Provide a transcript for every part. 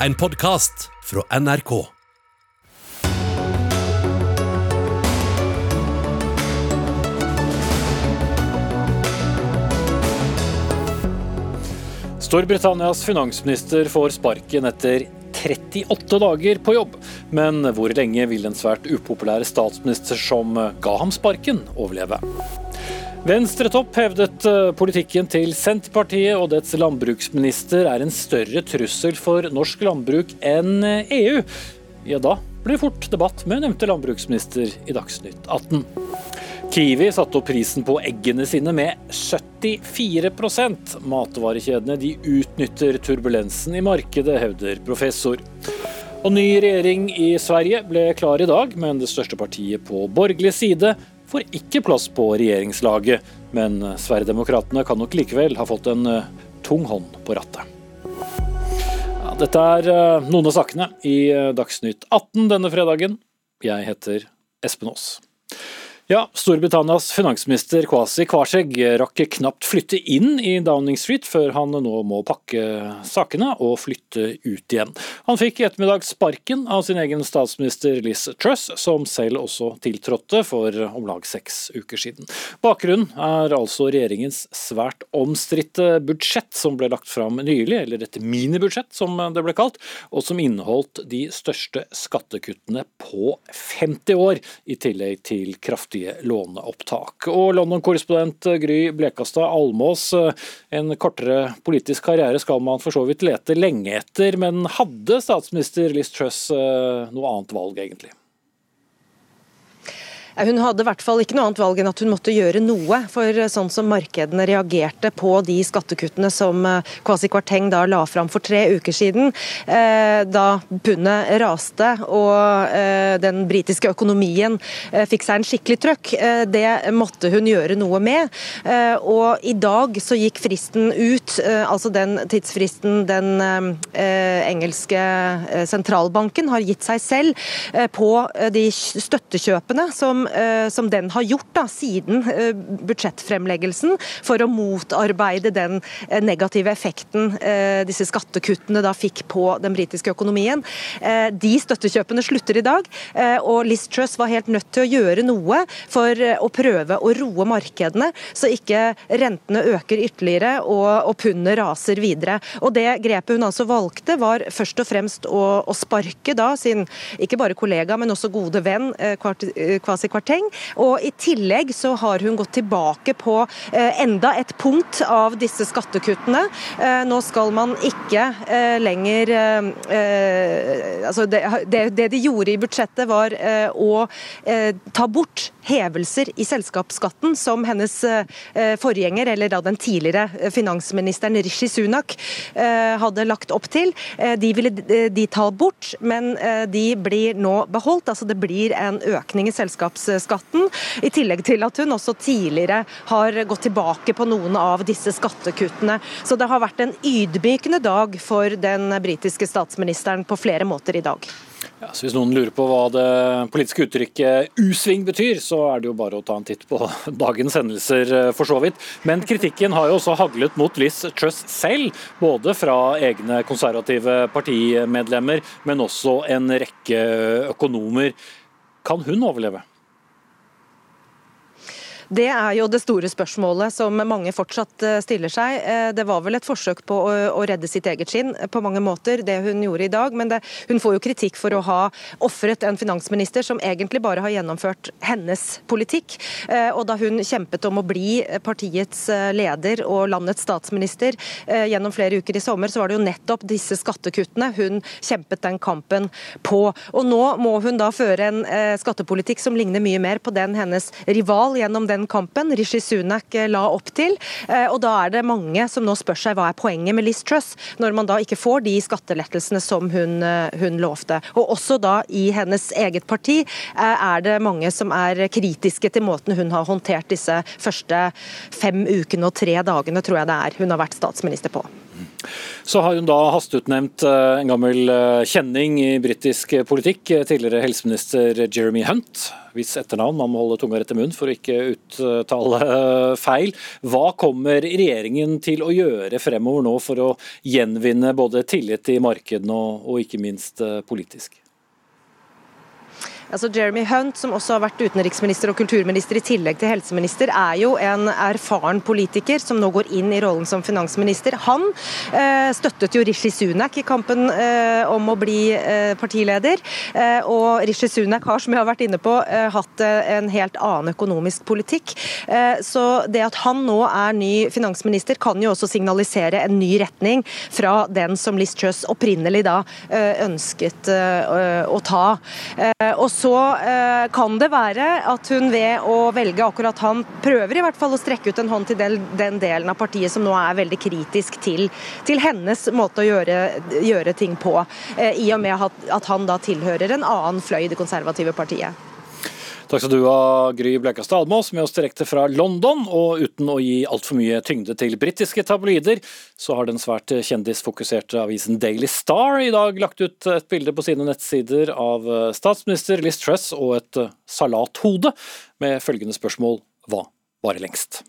En podkast fra NRK. Storbritannias finansminister får sparken etter 38 dager på jobb. Men hvor lenge vil den svært upopulære statsminister som ga ham sparken, overleve? Venstretopp hevdet eh, politikken til Senterpartiet og dets landbruksminister er en større trussel for norsk landbruk enn EU. Ja, da blir det fort debatt med nevnte landbruksminister i Dagsnytt 18. Kiwi satte opp prisen på eggene sine med 74% Matvarekjedene de utnytter turbulensen i markedet, hevder professor. Og ny regjering i Sverige ble klar i dag, men det største partiet på borgerlig side får ikke plass på regjeringslaget. Men Sverigedemokraterna kan nok likevel ha fått en eh, tung hånd på rattet. Ja, dette er eh, noen av sakene i eh, Dagsnytt 18 denne fredagen. Jeg heter Espen Aas. Ja, Storbritannias finansminister Kwasi Kwarteng rakk knapt flytte inn i Downing Street før han nå må pakke sakene og flytte ut igjen. Han fikk i ettermiddag sparken av sin egen statsminister Liz Truss, som selv også tiltrådte for om lag seks uker siden. Bakgrunnen er altså regjeringens svært omstridte budsjett som ble lagt fram nylig, eller et minibudsjett som det ble kalt, og som inneholdt de største skattekuttene på 50 år, i tillegg til kraftig kraftige låneopptak. Og London-korrespondent Gry Blekastad Almås, en kortere politisk karriere skal man for så vidt lete lenge etter, men hadde statsminister Liz Truss eh, noe annet valg, egentlig? Hun hadde i hvert fall ikke noe annet valg enn at hun måtte gjøre noe. For eh, sånn som markedene reagerte på de skattekuttene som eh, Kwasi Kwarteng da la fram for tre uker siden, eh, da pundet raste og den britiske økonomien fikk seg en skikkelig trøkk, det måtte hun gjøre noe med. Og i dag så gikk fristen ut, altså den tidsfristen den engelske sentralbanken har gitt seg selv på de støttekjøpene som Eh, som den har gjort da, siden eh, budsjettfremleggelsen, for å motarbeide den eh, negative effekten disse skattekuttene da fikk på den britiske økonomien. De støttekjøpene slutter i dag, og Liz Truss var helt nødt til å gjøre noe for å prøve å roe markedene, så ikke rentene øker ytterligere og, og pundet raser videre. Og Det grepet hun altså valgte, var først og fremst å, sparke da sin ikke bare kollega, men også gode venn Kwasi Kwarteng. Og I tillegg så har hun gått tilbake på eh, enda et punkt av disse skattekuttene. Eh, nå skal man ikke eh, lenger altså det, det, de gjorde i budsjettet, var å ta bort hevelser i selskapsskatten som hennes forgjenger, eller da den tidligere finansministeren Rishi Sunak, hadde lagt opp til. De ville de ta bort, men de blir nå beholdt. Altså det blir en økning i selskaps selskapsskatten, i tillegg til at hun også tidligere har gått tilbake på noen av disse skattekuttene. Så det har vært en ydmykende dag for den britiske statsministeren på flere måter i dag. Ja, så Hvis noen lurer på hva det politiske uttrykket U-sving betyr, så er det jo bare å ta en titt på dagens hendelser, eh, for så vidt. Men kritikken har jo også haglet mot Liz Truss selv, både fra egne konservative partimedlemmer, men også en rekke økonomer. Kan hun overleve? Det er jo det store spørsmålet som mange fortsatt eh, stiller seg. Eh, det var vel et forsøk på å, redde sitt eget skinn på mange måter, det hun gjorde i dag. Men det, hun får jo kritikk for å ha ofret en finansminister som egentlig bare har gjennomført hennes politikk. Eh, og da hun kjempet om å bli partiets leder og landets statsminister gjennom flere uker i sommer, så var det jo nettopp disse skattekuttene hun kjempet den kampen på. Og nå må hun da føre en skattepolitikk som ligner mye mer på den hennes rival gjennom den den kampen Rishi Sunak eh, la opp til. Eh, og Da er det mange som nå spør seg hva er poenget med Liz Truss, når man da ikke får de skattelettelsene som hun, eh, hun lovte. Og Også da i hennes eget parti er det mange som er kritiske til måten hun har håndtert disse første fem ukene og tre dagene tror jeg det er hun har vært statsminister på. Så har hun da hasteutnevnt eh, en gammel eh, kjenning i britisk politikk, eh, tidligere helseminister Jeremy Hunt. Hvis etternavn, man må holde tunga rett i munnen for å ikke uttale feil. Hva kommer regjeringen til å gjøre fremover nå for å gjenvinne både tillit i markedene og, og ikke minst politisk? Altså Jeremy Hunt, som også har vært utenriksminister og kulturminister i tillegg til helseminister, er jo en erfaren politiker som nå går inn i rollen som finansminister. Han eh, støttet jo Rishi Sunak i kampen eh, om å bli eh, partileder. Eh, og Rishi Sunak har, som jeg har vært inne på, eh, hatt eh, en helt annen økonomisk politikk. så det at han nå er ny finansminister, kan jo også signalisere en ny retning fra den som Liz Truss opprinnelig da ønsket å ta. Og så eh, kan det være at hun ved å velge akkurat han, prøver i hvert fall å strekke ut en hånd til den, delen av partiet som nå er veldig kritisk til, til hennes måte å gjøre, gjøre ting på, eh, i og med at han da tilhører en annen fløy i det konservative partiet. Takk skal du ha, Gry Blekastad Almås, med oss direkte fra London. Og uten å gi altfor mye tyngde til britiske tabloider, så har den svært kjendisfokuserte avisen Daily Star i dag lagt ut et bilde på sine nettsider av statsminister Liz Truss og et salathode, med følgende spørsmål hva varer lengst?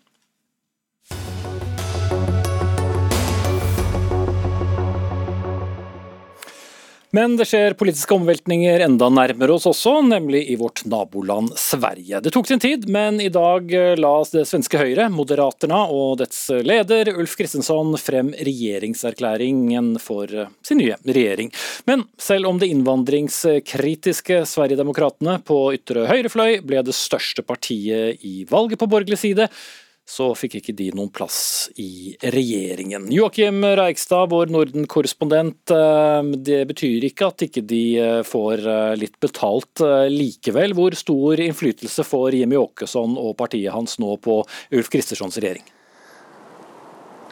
Men det skjer politiske omveltninger enda nærmere oss også, nemlig i vårt naboland Sverige. Det tok sin tid, men i dag la det svenske Høyre, Moderaterna og dets leder Ulf Kristensson frem regjeringserklæringen for sin nye regjering. Men selv om det innvandringskritiske Sverigedemokraterna på ytre høyrefløy ble det største partiet i valget på borgerlig side, så fikk ikke de noen plass i regjeringen. Joakim Reigstad, vår Norden-korrespondent. Eh, det betyr ikke at ikke de eh, får eh, litt betalt likevel. Hvor stor innflytelse får Jimmy Åkesson og partiet hans nå på Ulf Kristerssons regjering?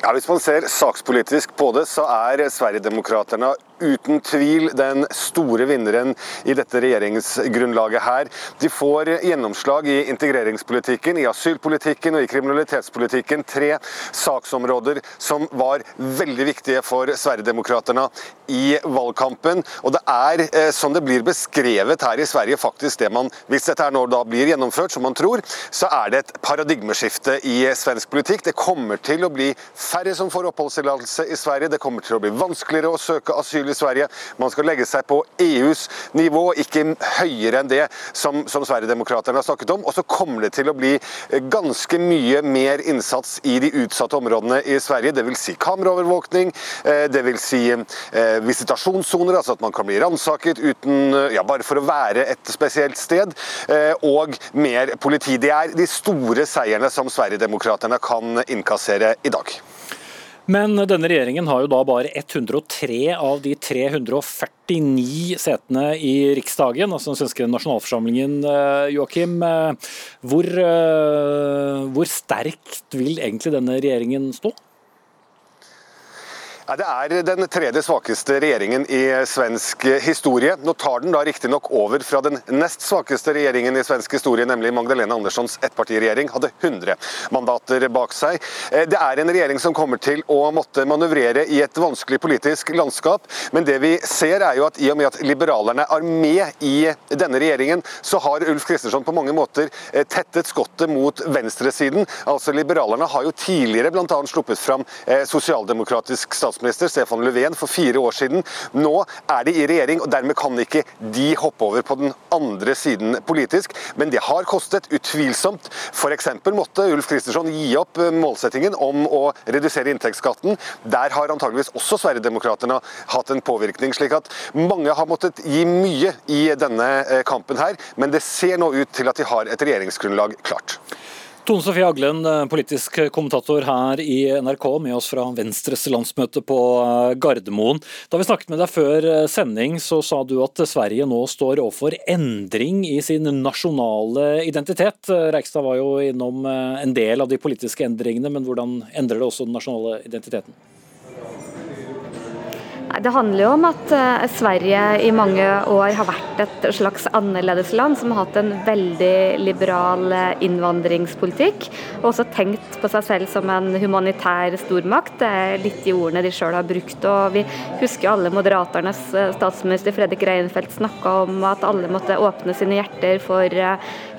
Ja, Hvis man ser sakspolitisk på det, så er Sverigedemokraterna uten tvil den store vinneren i dette regjeringsgrunnlaget her. De får gjennomslag i integreringspolitikken, i asylpolitikken og i kriminalitetspolitikken. Tre saksområder som var veldig viktige for Sverigedemokraterna i valgkampen. Og det er, eh, som det blir beskrevet her i Sverige, faktisk det man Hvis dette her nå da blir gjennomført, som man tror, så er det et paradigmeskifte i svensk politikk. Det kommer til å bli færre som får oppholdstillatelse i Sverige. Det kommer til å bli vanskeligere å søke asyl i Sverige. Man skal legge seg på EUs nivå, ikke høyere enn det som, som Sverigedemokraterna har snakket om. Og så kommer det til å bli eh, ganske mye mer innsats i de utsatte områdene i Sverige. Dvs. Si kameraovervåkning, det dvs. Si eh, visitasjonssoner, altså at man kan bli ransaket uten ja, bare for å være et spesielt sted. Og mer politi. Det er de store seierne som Sverigedemokraterna kan innkassere i dag. Men denne regjeringen har jo da bare 103 av de 349 setene i Riksdagen, altså den svenske nasjonalforsamlingen. Eh, Joakim, eh, hvor, eh, hvor sterkt vil egentlig denne regjeringen stå? Det er den tredje svakeste regjeringen i svensk historie. Nå tar den da riktignok over fra den nest svakeste regjeringen i svensk historie, nemlig Magdalena Anderssons ettpartiregjering, hadde 100 mandater bak seg. Eh, det er en regjering som kommer til å måtte manøvrere i et vanskelig politisk landskap, men det vi ser er jo at i og med at liberalerne er med i denne regjeringen, så har Ulf Kristersson på mange måter eh, tettet skottet mot venstresiden. Altså Liberalerne har jo tidligere bl.a. sluppet fram eh, sosialdemokratisk statsminister statsminister Stefan Löfven for fire år siden. Nå er de i regjering, og dermed kan ikke de hoppe over på den andre siden politisk. Men det har kostet, utvilsomt. F.eks. måtte Ulf Kristersson gi opp eh, målsettingen om å redusere inntektsskatten. Der har antageligvis også Sverigedemokraterna hatt en påvirkning. slik at mange har måttet gi mye i denne eh, kampen her, men det ser nå ut til at de har et regjeringsgrunnlag klart. Tone Sofie Aglen, eh, politisk kommentator her i NRK, med oss fra Venstres landsmøte på eh, Gardermoen. Da vi snakket med deg før eh, sending, så sa du at Sverige nå står overfor endring i sin nasjonale identitet. Reikstad var jo innom en del av de politiske endringene, men hvordan endrer det også den nasjonale identiteten? Det handler jo om at uh, Sverige i mange år har vært et slags annerledesland som har hatt en veldig liberal uh, innvandringspolitikk. Og også tenkt på seg selv som en humanitær stormakt. Det er litt de ordene de sjøl har brukt. og Vi husker alle Moderaternes uh, statsminister Fredrik Reinfeldt snakka om at alle måtte åpne sine hjerter for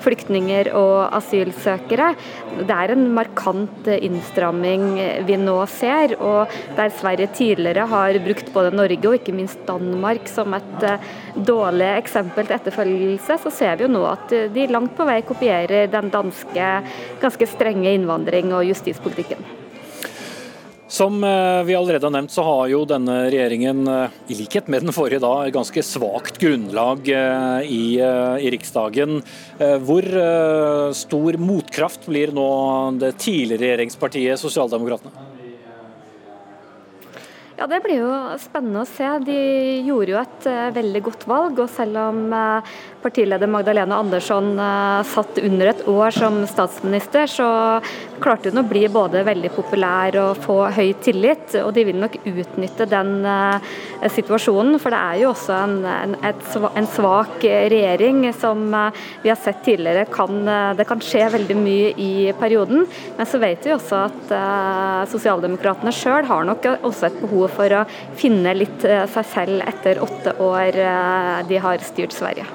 flyktninger og asylsøkere. Det er en markant innstramming vi nå ser, og der Sverige tidligere har brukt både Norge og ikke minst Danmark som et eh, dårlig eksempel til etterfølgelse, så ser vi jo nå at eh, de langt på vei kopierer den danske ganske strenge innvandring- og justispolitikken. Som eh, vi allerede har nevnt, så har jo denne regjeringen, i likhet med den forrige, da, et ganske svakt grunnlag i, i Riksdagen. Hvor stor motkraft blir nå det tidligere regjeringspartiet Sosialdemokratene? Ja, Det blir jo spennende å se. De gjorde jo et uh, veldig godt valg. og Selv om uh, partileder Magdalena Andersson uh, satt under et år som statsminister, så klarte hun å bli både veldig populær og få høy tillit. og De vil nok utnytte den situasjonen. For det er jo også en, en, en svak regjering som vi har sett tidligere. Kan, det kan skje veldig mye i perioden. Men så vet vi også at sosialdemokratene sjøl har nok også et behov for å finne litt eh, seg selv etter åtte år eh, de har styrt Sverige.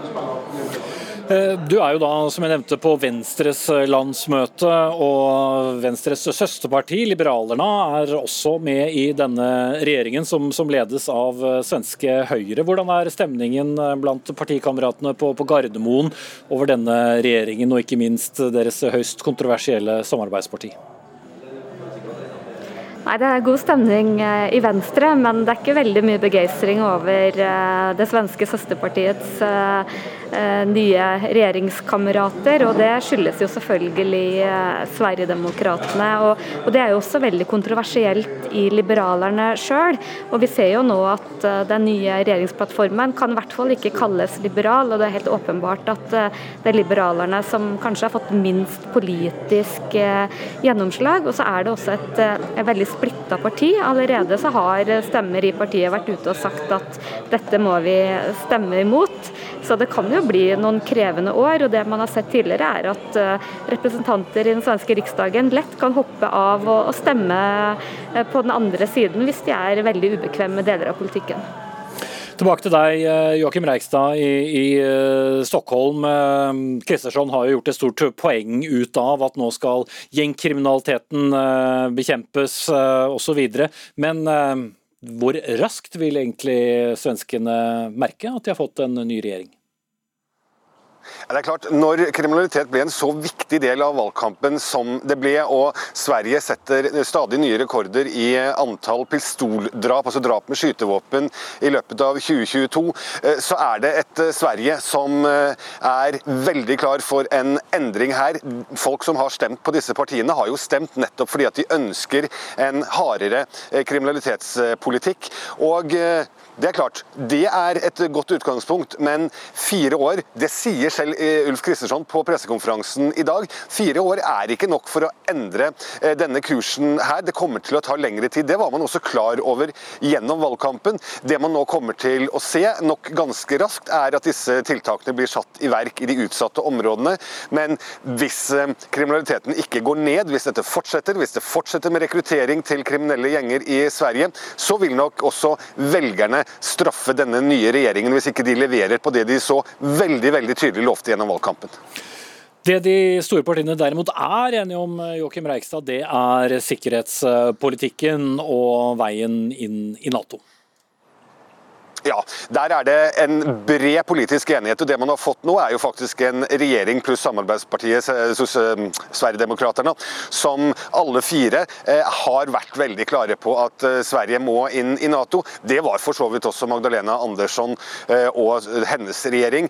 Eh, du er jo da, som jeg nevnte, på Venstres landsmøte, og Venstres søsterparti, Liberalerna, er også med i denne regjeringen, som, som ledes av svenske Høyre. Hvordan er stemningen blant partikameratene på, på Gardermoen over denne regjeringen, og ikke minst deres høyst kontroversielle samarbeidsparti? Nei, Det er god stemning eh, i Venstre, men det er ikke veldig mye begeistring over eh, det svenske søsterpartiets eh, nye regjeringskamerater. og Det skyldes jo selvfølgelig Sverigedemokraterna. Og, og det er jo også veldig kontroversielt i liberalerne sjøl. Og vi ser jo nå at den nye regjeringsplattformen kan i hvert fall ikke kalles liberal, og det er helt åpenbart at det er liberalerne som kanskje har fått minst politisk gjennomslag. Og så er det også et, et veldig splitta parti. Allerede så har stemmer i partiet vært ute og sagt at dette må vi stemme imot. Så det kan jo bli noen krevende år. og Det man har sett tidligere er at eh, representanter i den svenske riksdagen lett kan hoppe av og stemme eh, på den andre siden hvis de er veldig ubekvemme med deler av politikken. Tilbake til deg, eh, Joakim Reikstad i, i Stockholm. Kristersson har jo gjort et stort poeng ut av at nå skal gjengkriminaliteten bekjempes osv. Men hvor raskt vil egentlig svenskene merke at de har fått en ny regjering? Det er klart, Når kriminalitet ble en så viktig del av valgkampen som det ble, og Sverige setter stadig nye rekorder i antall pistoldrap, altså drap med skytevåpen, i løpet av 2022, eh, så er det et eh, Sverige som eh, er veldig klar for en endring her. Folk som har stemt på disse partiene, har jo stemt nettopp fordi at de ønsker en hardere kriminalitetspolitikk. Og det er klart, det er et godt utgangspunkt, men fire år, det sier selv eh, Ulf Kristersson på pressekonferansen i dag, fire år er ikke nok for å endre eh, denne kursen her. Det kommer til å ta lengre tid. Det var man også klar over gjennom valgkampen. Det man nå kommer til å se nok ganske raskt, er at disse tiltakene blir satt i verk i de utsatte områdene. Men hvis eh, kriminaliteten ikke går ned, hvis dette fortsetter, hvis det fortsetter med rekruttering til kriminelle gjenger i Sverige, så vil nok også velgerne straffe denne nye regjeringen hvis ikke de leverer på det de så veldig veldig tydelig lovte gjennom valgkampen. Det de store partiene derimot er enige om, Joachim Reikstad, det er sikkerhetspolitikken og veien inn i Nato. Ja, der er det en bred politisk enighet. og Det man har fått nå, er jo faktisk en regjering pluss samarbeidspartiet eh, eh, Sverigedemokraterna, som alle fire eh, har vært veldig klare på at Sverige må inn i Nato. Det var for så vidt også Magdalena Andersson og hennes regjering.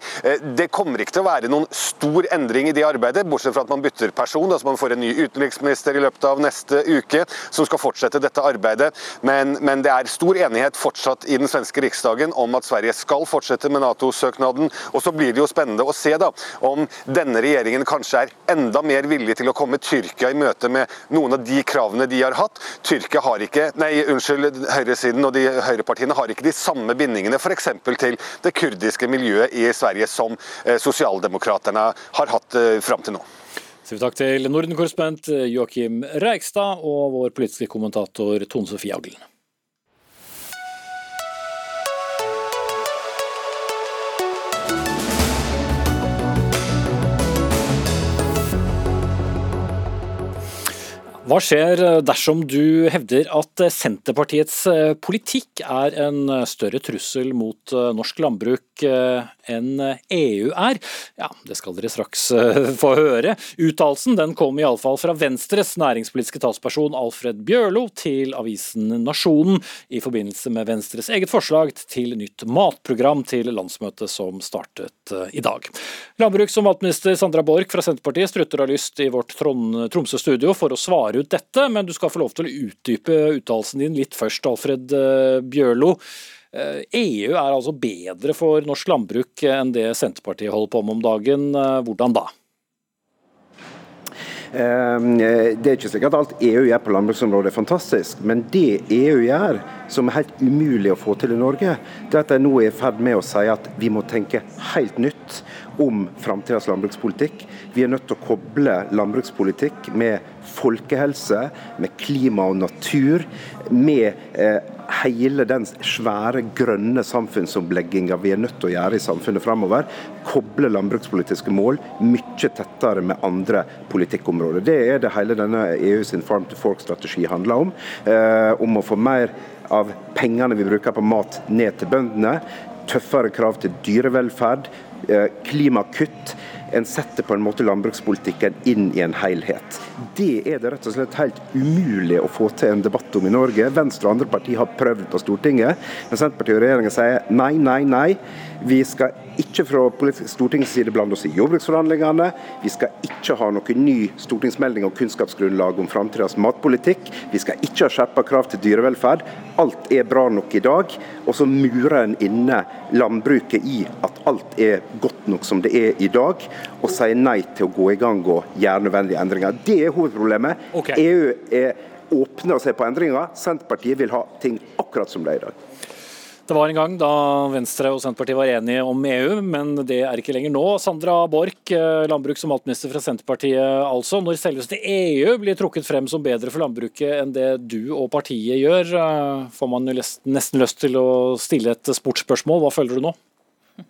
Det kommer ikke til å være noen stor endring i det arbeidet, bortsett fra at man bytter person. altså Man får en ny utenriksminister i løpet av neste uke som skal fortsette dette arbeidet. Men, men det er stor enighet fortsatt i den svenske riksdagen dagen om at Sverige skal fortsette med Nato-søknaden. Og så blir det jo spennende å se da om denne regjeringen kanskje er enda mer villig til å komme Tyrkia i møte med noen av de kravene de har hatt. Tyrkia har ikke, nei, unnskyld, høyresiden og de høyrepartiene har ikke de samme bindingene f.eks. til det kurdiske miljøet i Sverige som eh, sosialdemokraterne har hatt eh, fram til nå. Vi takk til Norden-korrespondent Joakim Reigstad og vår politiske kommentator Tone Sofie Aglen. Hva skjer dersom du hevder at Senterpartiets eh, politikk er en større trussel mot eh, norsk landbruk eh, enn EU er? Ja, Det skal dere straks få høre. Uttalelsen den kom iallfall fra Venstres næringspolitiske talsperson Alfred Bjørlo til avisen Nasjonen i forbindelse med Venstres eget forslag til nytt matprogram til landsmøtet som startet i dag. Landbruks- og matminister Sandra Borch fra Senterpartiet strutter av lyst i vårt Tromsø-studio for å svare ut dette, men du skal få lov til å utdype uttalelsen din litt først, Alfred eh, Bjørlo. EU eh, e er altså bedre for norsk landbruk enn det Senterpartiet holder på med om dagen. Eh, hvordan da? Det er ikke slik at alt EU gjør på landbruksområdet er fantastisk, men det EU gjør, som er helt umulig å få til i Norge, det er at de nå er i ferd med å si at vi må tenke helt nytt om framtidas landbrukspolitikk. Vi er nødt til å koble landbrukspolitikk med folkehelse, med klima og natur, med eh, hele den svære grønne samfunnsomlegginga vi er nødt til å gjøre i samfunnet framover. Koble landbrukspolitiske mål mye tettere med andre politikkområder. Det er det hele denne EU sin Farm to Fork-strategi handler om. Eh, om å få mer av pengene vi bruker på mat ned til bøndene. Tøffere krav til dyrevelferd, Eh, klimakutt. En setter på en måte landbrukspolitikken inn i en helhet. Det er det rett og slett helt umulig å få til en debatt om i Norge. Venstre og andre partier har prøvd på Stortinget, men Senterpartiet og regjeringen sier nei, nei, nei. Vi skal ikke fra Stortingets side blande oss i jordbruksforhandlingene. Vi skal ikke ha noen ny stortingsmelding og kunnskapsgrunnlag om framtidas matpolitikk. Vi skal ikke ha skjerpa krav til dyrevelferd. Alt er bra nok i dag. Og så murer en inne landbruket i at alt er godt nok som det er i dag, og sier nei til å gå i gang og gjøre nødvendige endringer. Det er hovedproblemet. Okay. EU er åpne og ser på endringer. Senterpartiet vil ha ting akkurat som det er i dag. Det var en gang da Venstre og Senterpartiet var enige om EU, men det er ikke lenger nå. Sandra Borch, eh, landbruks- og matminister fra Senterpartiet altså. Når selveste EU blir trukket frem som bedre for landbruket enn det du og partiet gjør, eh, får man nesten lyst til å stille et sportsspørsmål. Hva føler du nå?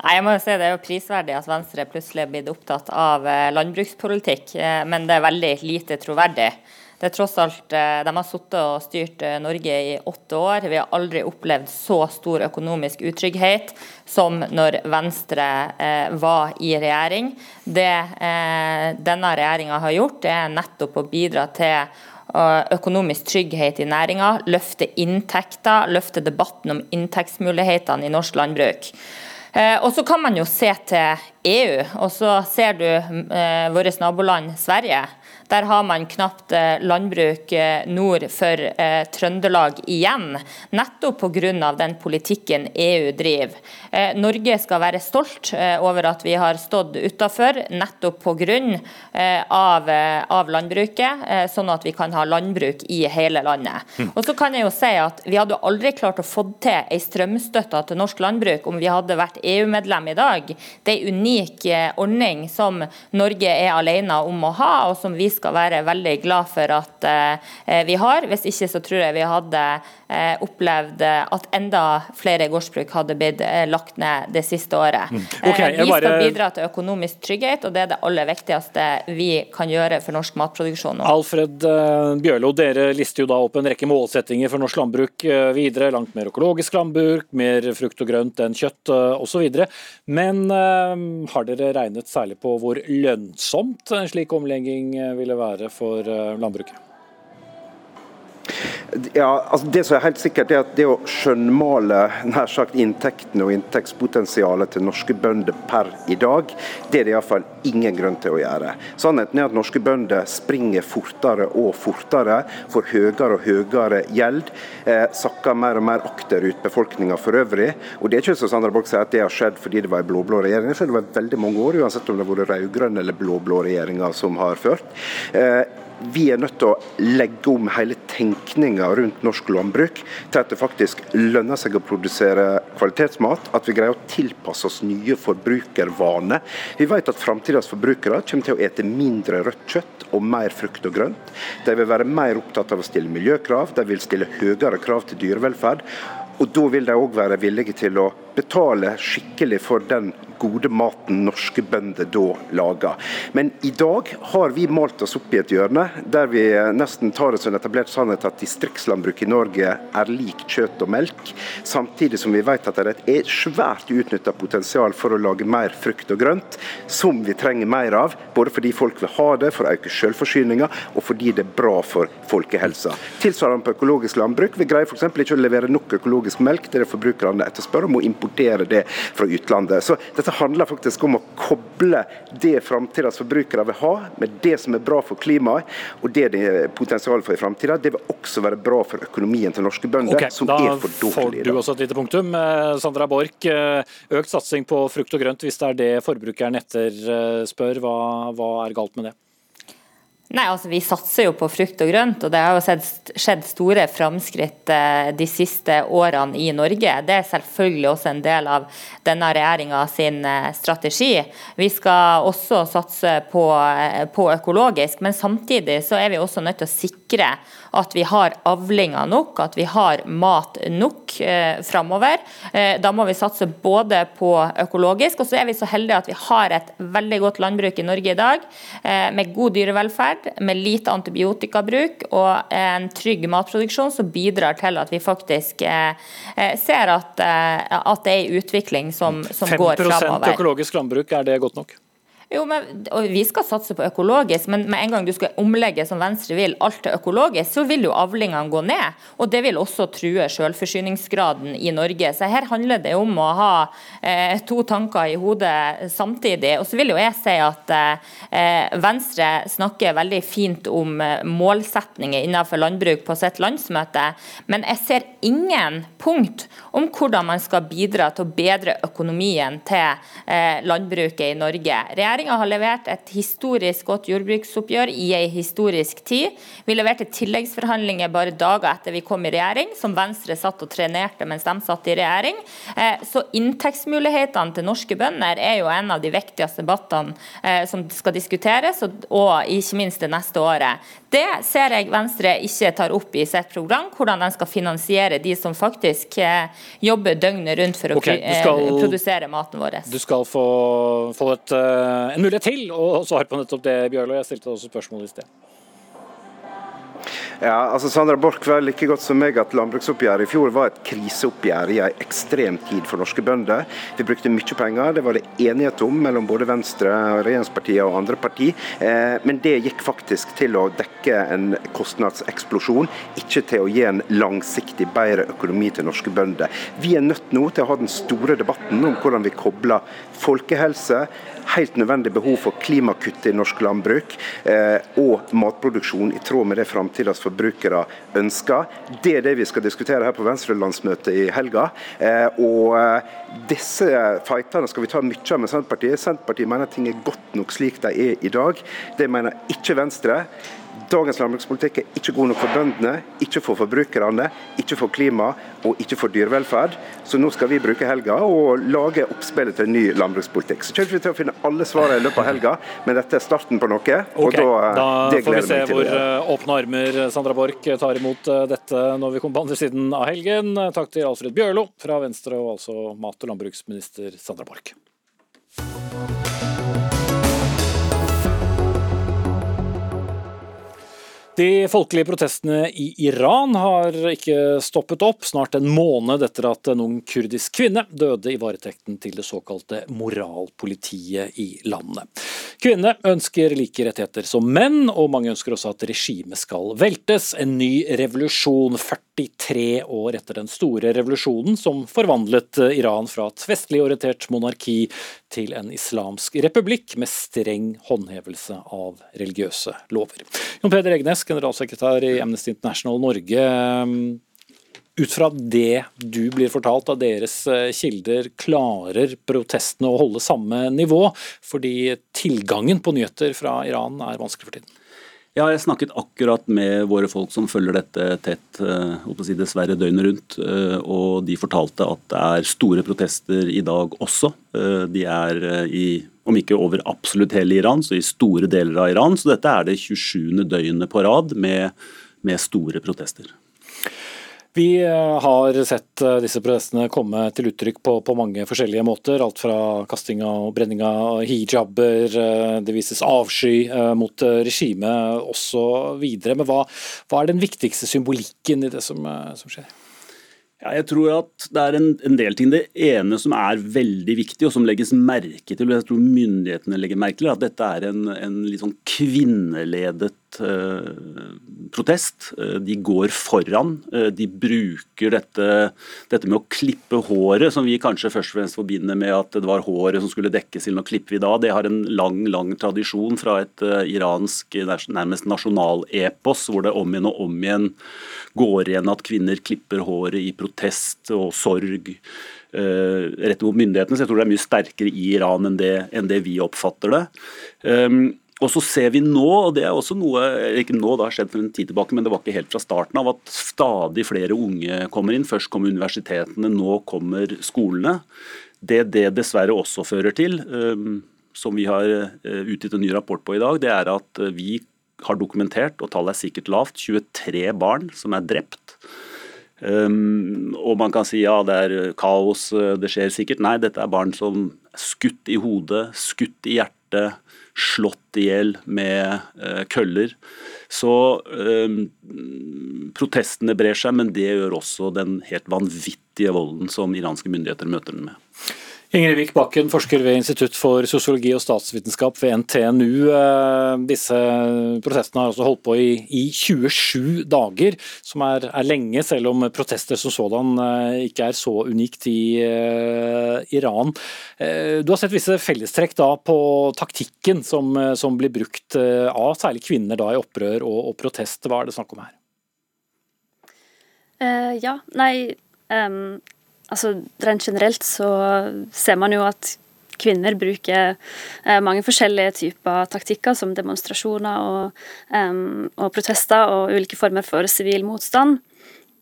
Nei, jeg må jo si Det er jo prisverdig at Venstre plutselig er blitt opptatt av eh, landbrukspolitikk, men det er veldig lite troverdig. Det er tross alt, eh, De har sittet og styrt eh, Norge i åtte år. Vi har aldri opplevd så stor økonomisk utrygghet som når Venstre eh, var i regjering. Det denne regjeringa har gjort, det er nettopp å bidra til økonomisk trygghet i næringa, løfte inntekter, løfte debatten om inntektsmulighetene i norsk landbruk. Og Så kan man jo se til EU, og så ser du vårt naboland Sverige. Der har man knapt eh, landbruk eh, nord for eh, Trøndelag igjen, nettopp pga. den politikken EU driver. Norge skal være stolt over at vi har stått utenfor, nettopp pga. Av, av landbruket, sånn at vi kan ha landbruk i hele landet. Mm. Og så kan jeg jo si at Vi hadde aldri klart å få til en strømstøtte til norsk landbruk om vi hadde vært EU-medlem i dag. Det er en unik ordning som Norge er alene om å ha, og som vi skal være veldig glad for at eh, vi har. Hvis ikke så tror jeg vi hadde opplevd at enda flere gårdsbruk hadde blitt eh, lagt ned det siste året. Mm. Okay, vi skal bidra til økonomisk trygghet, og det er det aller viktigste vi kan gjøre for norsk matproduksjon nå. Alfred Bjørlo, dere lister jo da opp en rekke målsettinger for norsk landbruk videre. Langt mer økologisk landbruk, mer frukt og grønt enn kjøtt osv. Men har dere regnet særlig på hvor lønnsomt en slik omlegging ville være for eh, landbruket? Ja, altså Det som er helt sikkert er at det å skjønnmale nær sagt inntektene og inntektspotensialet til norske bønder per i dag, det er det iallfall ingen grunn til å gjøre. Sannheten er at norske bønder springer fortere og fortere, får høyere og høyere gjeld, eh, sakker mer og mer akterut befolkninga for øvrig. Og Det er ikke som Sandra Borch sier at det har skjedd fordi det var en blå-blå regjering, det har skjedd veldig mange år, uansett om det har vært rød-grønn eller blå-blå regjeringer som har ført. Eh, vi er nødt til å legge om hele tenkninga rundt norsk landbruk til at det faktisk lønner seg å produsere kvalitetsmat. At vi greier å tilpasse oss nye forbrukervaner. Vi vet at framtidas forbrukere kommer til å ete mindre rødt kjøtt og mer frukt og grønt. De vil være mer opptatt av å stille miljøkrav, de vil stille høyere krav til dyrevelferd. Og da vil de òg være villige til å betale skikkelig for den gode maten norske bønder da lager. Men i dag har vi malt oss opp i et hjørne der vi nesten tar det som en etablert sannhet at distriktslandbruk i Norge er lik kjøtt og melk, samtidig som vi vet at det er et svært utnytta potensial for å lage mer frukt og grønt, som vi trenger mer av, både fordi folk vil ha det for å øke selvforsyninga, og fordi det er bra for folkehelsa. Tilsvarende på økologisk landbruk. Vi greier f.eks. ikke å levere nok økologisk melk er det forbrukerne etterspør, og må importere det fra utlandet. Så dette handler faktisk om å koble det framtidas forbrukere vil ha, med det som er bra for klimaet, og det det er potensial for i framtida. Det vil også være bra for økonomien til norske bønder, okay, som er for dårlig. Da får du også et lite punktum. Eh, Sandra Borch, eh, økt satsing på frukt og grønt hvis det er det forbrukeren etterspør. Hva, hva er galt med det? Nei, altså Vi satser jo på frukt og grønt, og det har jo skjedd store framskritt eh, de siste årene i Norge. Det er selvfølgelig også en del av denne regjeringa sin eh, strategi. Vi skal også satse på, eh, på, økologisk, men samtidig så er vi også nødt til å sikre at vi har avlinger nok, at vi har mat nok eh, framover. Eh, da må vi satse både på økologisk, og så er vi så heldige at vi har et veldig godt landbruk i Norge i dag, eh, med god dyrevelferd med lite antibiotikabruk og en trygg matproduksjon som bidrar til at vi faktisk eh, eh, ser at, eh, at det er en utvikling som, som går framover. 5% økologisk landbruk, er det godt nok? Jo, men Vi skal satse på økologisk, men med en gang du skal omlegge som Venstre vil, alt til økologisk, så vil jo avlingene gå ned. og Det vil også true selvforsyningsgraden i Norge. Så Her handler det om å ha eh, to tanker i hodet samtidig. Og så vil jo jeg si at eh, Venstre snakker veldig fint om eh, målsetninger innenfor landbruk på sitt landsmøte, men jeg ser ingen punkt om hvordan man skal bidra til å bedre økonomien til eh, landbruket i Norge. Regjeringa har levert et historisk godt jordbruksoppgjør i en historisk tid. Vi leverte tilleggsforhandlinger bare dager etter vi kom i regjering, som Venstre satt og trenerte mens de satt i regjering. Eh, så inntektsmulighetene til norske bønder er jo en av de viktigste debattene eh, som skal diskuteres, og ikke minst det neste året. Det ser jeg Venstre ikke tar opp i sitt program, hvordan de skal finansiere de som faktisk eh, jobber døgnet rundt for å okay, skal, produsere maten vår. Du skal få, få et en mulighet til å svare på nettopp det, Bjørlo. Jeg stilte også spørsmål i sted. Ja, altså Sandra Borch vet like godt som meg at landbruksoppgjøret i fjor var et kriseoppgjør i en ekstrem tid for norske bønder. Vi brukte mye penger, det var det enighet om mellom både Venstre, regjeringspartiene og andre parti. Eh, men det gikk faktisk til å dekke en kostnadseksplosjon, ikke til å gi en langsiktig bedre økonomi til norske bønder. Vi er nødt nå til å ha den store debatten om hvordan vi kobler folkehelse, helt nødvendig behov for klimakutt i norsk landbruk eh, og matproduksjon i tråd med det framtidas forbrukere ønsker. Det er det vi skal diskutere her på Venstre-landsmøtet i helga. Eh, og eh, disse fightene skal vi ta mye av med Senterpartiet. Senterpartiet mener ting er godt nok slik de er i dag. Det mener ikke Venstre. Dagens landbrukspolitikk er ikke god nok for bøndene, ikke for forbrukerne, ikke for klima og ikke for dyrevelferd. Så nå skal vi bruke helga og lage oppspillet til en ny landbrukspolitikk. Så kommer vi til å finne alle svarene i løpet av helga, men dette er starten på noe. og da, da får vi se hvor eh, åpne armer Sandra Borch tar imot eh, dette når vi kommer på andre siden av helgen. Takk til Alfred Bjørlo fra Venstre og altså mat- og landbruksminister Sandra Borch. De folkelige protestene i Iran har ikke stoppet opp, snart en måned etter at en ung kurdisk kvinne døde i varetekten til det såkalte moralpolitiet i landet. Kvinnene ønsker like rettigheter som menn, og mange ønsker også at regimet skal veltes. En ny revolusjon 43 år etter den store revolusjonen som forvandlet Iran fra et vestlig orientert monarki til en islamsk republikk med streng håndhevelse av religiøse lover. Jon Peder Egnes, generalsekretær i Amnesty International Norge. Ut fra det du blir fortalt av deres eh, kilder, klarer protestene å holde samme nivå? Fordi tilgangen på nyheter fra Iran er vanskelig for tiden? Ja, jeg snakket akkurat med våre folk som følger dette tett, eh, si dessverre døgnet rundt. Eh, og de fortalte at det er store protester i dag også. De er i, om ikke over absolutt hele Iran, så i store deler av Iran. Så dette er det 27. døgnet på rad med, med store protester. Vi eh, har sett eh, disse protestene komme til uttrykk på, på, mange forskjellige måter. Alt fra kasting og brenning av hijaber, eh, det vises avsky mot regimet osv. Men hva, hva, er den viktigste symbolikken i det som, som skjer? Ja, jeg tror at det er en, en, del ting. Det ene som er veldig viktig, og som legges merke til, og jeg tror myndighetene legger merke til, at dette er en, en litt sånn kvinneledet protest. Eh, de går foran. Eh, de bruker dette, dette, med å klippe håret, som vi kanskje først og fremst forbinder med at det var håret som skulle dekkes til. Nå klipper vi da. Det har en lang lang tradisjon fra et iransk nærmest nasjonalepos, hvor det om igjen og om igjen går igjen at kvinner klipper håret i protest og sorg rett mot myndighetene. Så jeg tror det er mye sterkere i Iran enn det, enn det vi oppfatter det. Um, og så ser vi nå, og det er også noe ikke nå, det har skjedd for en tid tilbake, men det var ikke helt fra starten av, at stadig flere unge kommer inn. Først kommer universitetene, nå kommer skolene. Det det dessverre også fører til, som vi har eh, utgitt en ny rapport på i dag, det er at eh, vi har dokumentert, og tallet er sikkert lavt, 23 barn som er drept. Um, og man kan si ja, det er kaos, det skjer sikkert. Nei, dette er barn som er skutt i hodet, skutt i hjertet, slått i hjel med uh, køller. Så eh, protestene brer seg, men det gjør også den helt vanvittige volden som iranske myndigheter møter den med. Ingrid Vik Bakken, forsker ved Institutt for sosiologi og statsvitenskap ved NTNU. Eh, disse protestene har altså holdt på i, i 27 dager, som er, er, lenge, selv om protester som sådan eh, ikke er så unikt i uh, Iran. Uh, du har sett visse fellestrekk da på taktikken som, som blir brukt uh, av særlig kvinner da i opprør og, og, protest. Hva er det snakk om her? ja, nei um altså Rent generelt så ser man jo at kvinner bruker eh, mange forskjellige typer taktikker, som demonstrasjoner og, um, og protester og ulike former for sivil motstand.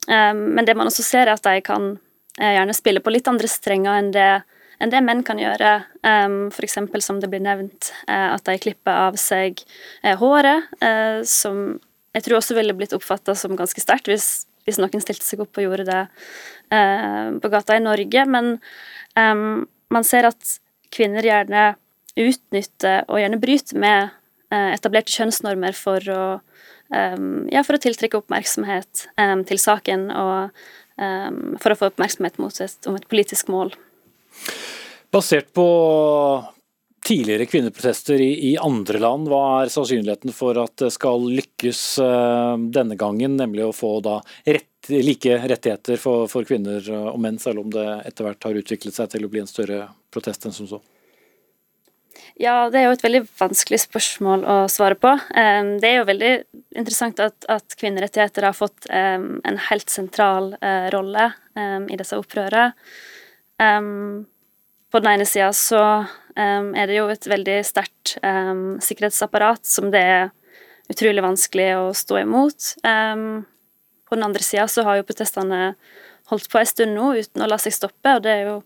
Um, men det man også ser, er at de kan uh, gjerne spille på litt andre strenger enn det, enn det menn kan gjøre. Um, F.eks. som det blir nevnt, uh, at de klipper av seg håret, som jeg tror også ville blitt oppfatta som ganske sterkt hvis hvis noen stilte seg opp og gjorde det eh, på gata i Norge. Men eh, man ser at kvinner gjerne utnytter og gjerne bryter med eh, etablerte kjønnsnormer for å, eh, ja, for å tiltrekke oppmerksomhet eh, til saken og eh, for å få oppmerksomhet mot et, om et politisk mål. Basert på tidligere kvinneprotester i, i, andre land. Hva er sannsynligheten for at det skal lykkes uh, denne gangen, nemlig å få da rett, like rettigheter for, for, kvinner og menn, selv om det etter hvert har utviklet seg til å bli en større protest enn som så? Ja, det er jo et veldig vanskelig spørsmål å svare på. Det er jo veldig interessant at, at kvinnerettigheter har fått en helt sentral uh, rolle i disse opprørene. på den ene sida så er det jo et veldig sterkt sikkerhetsapparat som det er utrolig vanskelig å stå imot. Um, på den andre sida så har jo protestene holdt på en stund nå uten å la seg stoppe, og det er jo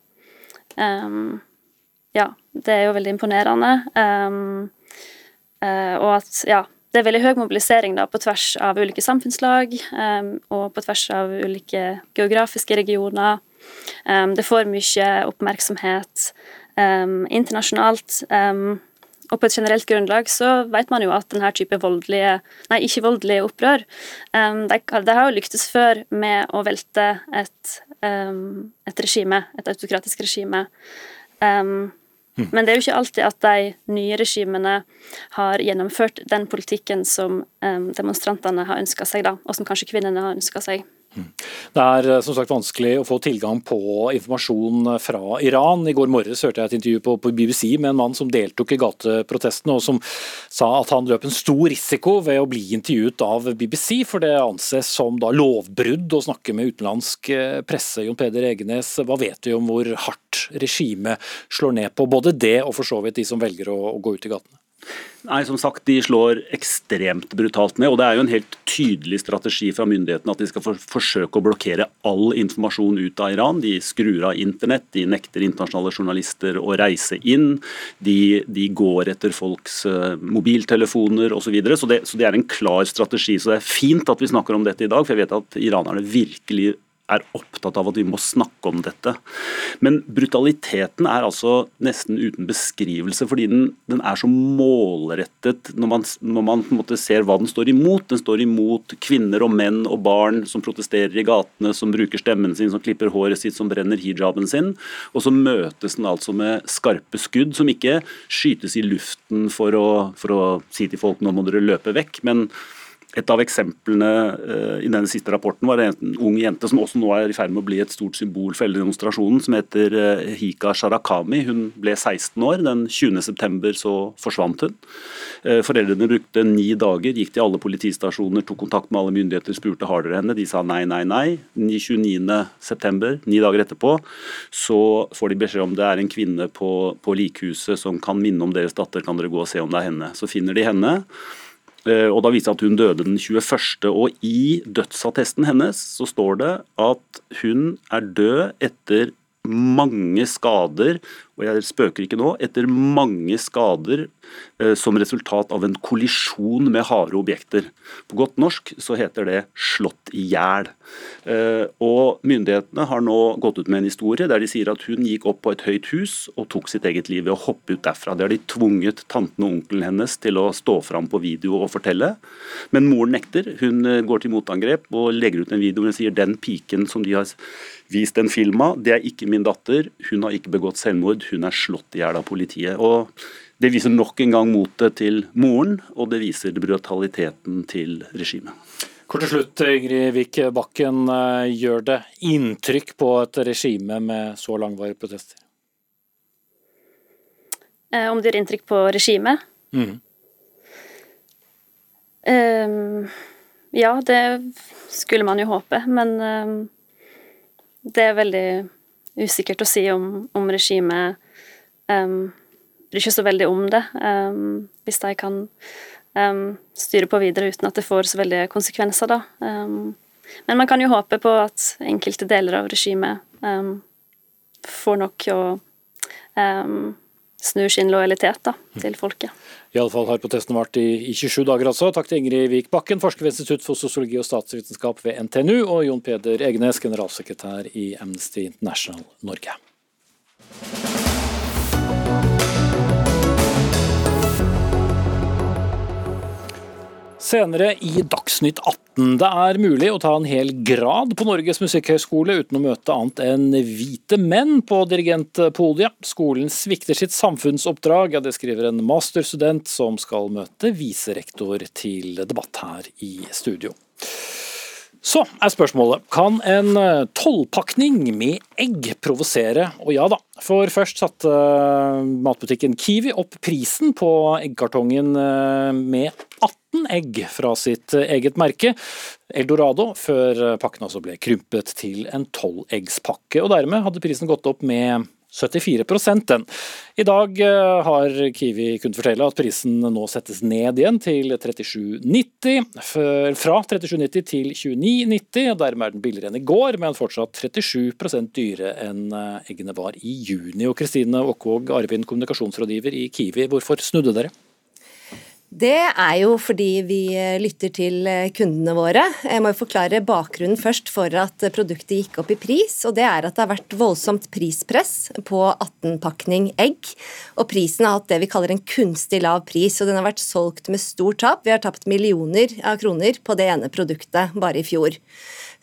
Ja, det er jo veldig imponerende. Uh, og at, ja det er veldig høy mobilisering da, på tvers av ulike samfunnslag um, og på tvers av ulike geografiske regioner. Um, det får mye oppmerksomhet um, internasjonalt. Um, og på et generelt grunnlag så vet man jo at denne type voldelige, nei, ikke voldelige opprør um, det, det, har jo lyktes før med å velte et, um, et regime, et autokratisk regime. Um, Mm. Men det er jo ikke alltid at de nye regimene har gjennomført den politikken som demonstrantene har ønska seg, da, og som kanskje kvinnene har ønska seg. Det er eh, som sagt vanskelig å få tilgang på informasjon fra Iran. I går morges hørte jeg et intervju på, på BBC med en mann som deltok i gateprotestene, og som sa at han løp en stor risiko ved å bli intervjuet av BBC, for det anses som da lovbrudd å snakke med utenlandsk eh, presse. Jon Peder Egenes, hva vet du om hvor hardt regimet slår ned på både det og for så vidt de som velger å, å gå ut i gatene? Nei, som sagt, De slår ekstremt brutalt ned. og Det er jo en helt tydelig strategi fra myndighetene at de skal for, forsøke å blokkere all informasjon ut av Iran. De skrur av internett, de nekter internasjonale journalister å reise inn. De, de går etter folks uh, mobiltelefoner osv. Så, videre. så, så det er en klar strategi. så Det er fint at vi snakker om dette i dag, for jeg vet at iranerne virkelig er opptatt av at vi må snakke om dette. Men brutaliteten er altså nesten uten beskrivelse, fordi den, den er så målrettet når man, når man, ser hva den står imot. Den står imot kvinner og menn og barn som protesterer i gatene, som bruker stemmen sin, som klipper håret sitt, som brenner hijaben sin. Og så møtes den altså med skarpe skudd, som ikke skytes i luften for å, for å si til folk nå må dere løpe vekk. men et av eksemplene uh, i denne siste rapporten var en ung jente som også nå er i ferd med å bli et stort symbol for hele demonstrasjonen, som heter uh, Hika Sharakami. Hun ble 16 år. Den 20.9 så forsvant hun. Uh, foreldrene brukte ni dager, gikk til alle politistasjoner, tok kontakt med alle myndigheter, spurte har dere henne. De sa nei, nei, nei. 29.9, ni dager etterpå, så får de beskjed om det er en kvinne på, på likhuset som kan minne om deres datter, kan dere gå og se om det er henne. Så finner de henne. Eh, og da viser det at hun døde den 21. Og i dødsattesten hennes så står det at hun er død etter mange skader og jeg spøker ikke nå, etter mange skader eh, som resultat av en kollisjon med harde objekter. På godt norsk så heter det 'slått i hjel'. Eh, og myndighetene har nå gått ut med en historie der de sier at hun gikk opp på et høyt hus og tok sitt eget liv ved å hoppe ut derfra. Det har de tvunget tanten og onkelen hennes til å stå fram på video og fortelle. Men moren nekter. Hun eh, går til motangrep og legger ut en video hvor hun sier den piken som de har vist en film av, det er ikke min datter. Hun har ikke begått selvmord hun er slått i hjel av politiet. Og Det viser nok en gang motet til moren, og det viser brutaliteten til regimet. Kort til slutt, Ingrid Vik Bakken. Eh, gjør det inntrykk på et regime med så langvarige protester? Eh, om det gjør inntrykk på regimet? Mm. Um, ja, det skulle man jo håpe, men um, det er veldig usikkert å si om, om regimet um, bryr ikke så veldig om det. Um, hvis de kan um, styre på videre uten at det får så veldige konsekvenser, da. men man kan jo håpe på at enkelte deler av regimet får nok å snur sin lojalitet da, til folket. Iallfall har protesten vart i, i, 27 dager altså. Takk til Ingrid Vik Bakken, forsker ved Institutt for sosiologi og statsvitenskap ved NTNU, og Jon Peder Egenes, generalsekretær i Amnesty International Norge. Senere i Dagsnytt 18. Det er mulig å ta en hel grad på Norges musikkhøgskole uten å møte annet enn hvite menn på dirigentpodiet. Skolen svikter sitt samfunnsoppdrag, ja, det skriver en masterstudent som skal møte viserektor til debatt her i studio. Så er spørsmålet, kan en eh, tolvpakning med egg provosere? Og ja da, for først satte eh, matbutikken Kiwi opp prisen på eggkartongen eh, med 18 egg fra sitt eget merke, Eldorado, før pakken også ble krympet til en tolveggspakke. Og dermed hadde prisen gått opp med 74 den. I dag eh, har Kiwi kunnet fortelle at prisen nå settes ned igjen til 37,90. Fra 37,90 til 29,90. og Dermed er den billigere enn i går, men fortsatt 37 dyrere enn eh, eggene var i juni. Og Kristine Åkvåg Arvin, kommunikasjonsrådgiver i Kiwi, hvorfor snudde dere? Det er jo fordi vi eh, lytter til eh, kundene våre. Jeg må jo forklare bakgrunnen først for at produktet gikk opp i pris. og Det er at det har vært voldsomt prispress på 18-pakning egg. Og prisen har hatt det vi kaller en kunstig lav pris, og den har vært solgt med stort tap. Vi har tapt millioner av kroner på det ene produktet bare i fjor.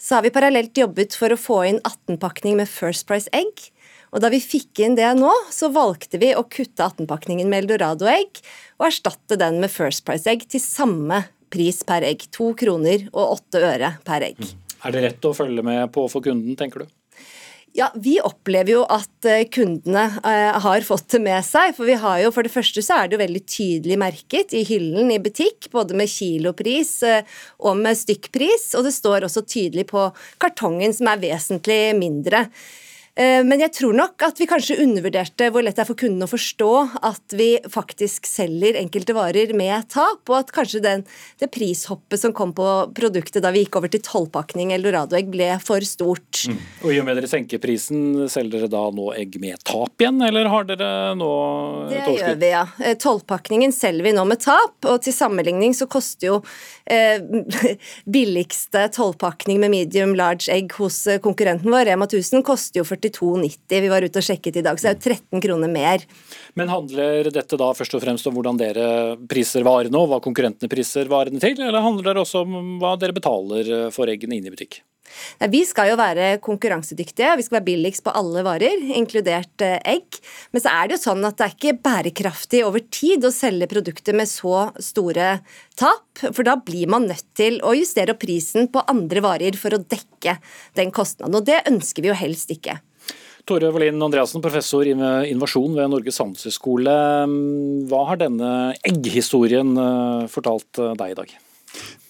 Så har vi parallelt jobbet for å få inn 18-pakning med First Price egg. Og Da vi fikk inn det nå, så valgte vi å kutte 18-pakningen med eldorado-egg og erstatte den med First Price-egg til samme pris per egg. To kroner og åtte øre per egg. Er det rett å følge med på for kunden, tenker du? Ja, Vi opplever jo at eh, kundene eh, har fått det med seg. For vi har jo, for det første så er det jo veldig tydelig merket i hyllen i butikk, både med kilopris eh, og med stykkpris. Og det står også tydelig på kartongen, som er vesentlig mindre. Eh, men jeg tror nok at vi kanskje undervurderte hvor lett det er for kunden å forstå at vi faktisk selger enkelte varer med tap, og at kanskje den, det prishoppet som kom på produktet da vi gikk over til tolvpakning eldoradoegg, ble for stort. Mm. Og I og med dere senker prisen, selger dere da nå egg med tap igjen, eller har dere nå Det gjør vi, ja. Eh, tolvpakningen selger vi nå med tap, og til sammenligning så koster jo eh, billigste tolvpakning med medium large egg hos eh, konkurrenten vår, Rema 1000, koster jo 40 42,90 vi var ute og sjekket i dag, så det er jo 13 kroner mer. Men handler dette da først og fremst om hvordan dere priser varene, og hva konkurrentene priser varene til, eller handler det også om hva dere betaler for eggene inne i butikk? Nei, vi skal jo være konkurransedyktige, vi skal være billigst på alle varer, inkludert eh, egg. Men så er det jo sånn at det er ikke bærekraftig over tid å selge produkter med så store tap, for da blir man nødt til å justere opp prisen på andre varer for å dekke den kostnaden. Og det ønsker vi jo helst ikke. Tore Wallin Andreassen, professor i innovasjon ved Norges handelshøyskole. Hva har denne egghistorien eh, fortalt eh, deg i dag?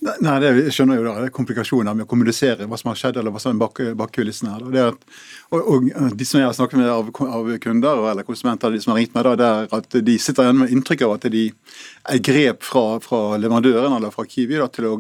Nei, det skjønner jo da, det er komplikasjoner med å kommunisere hva som har skjedd, eller hva som er bak, bak kulissene. her. Det at, og, og, De som jeg har snakket med av, av kunder eller konsumenter, de som har ringt meg, da, det er at de sitter igjen med inntrykk av at de er grep fra, fra leverandøren eller fra Kiwi da, til å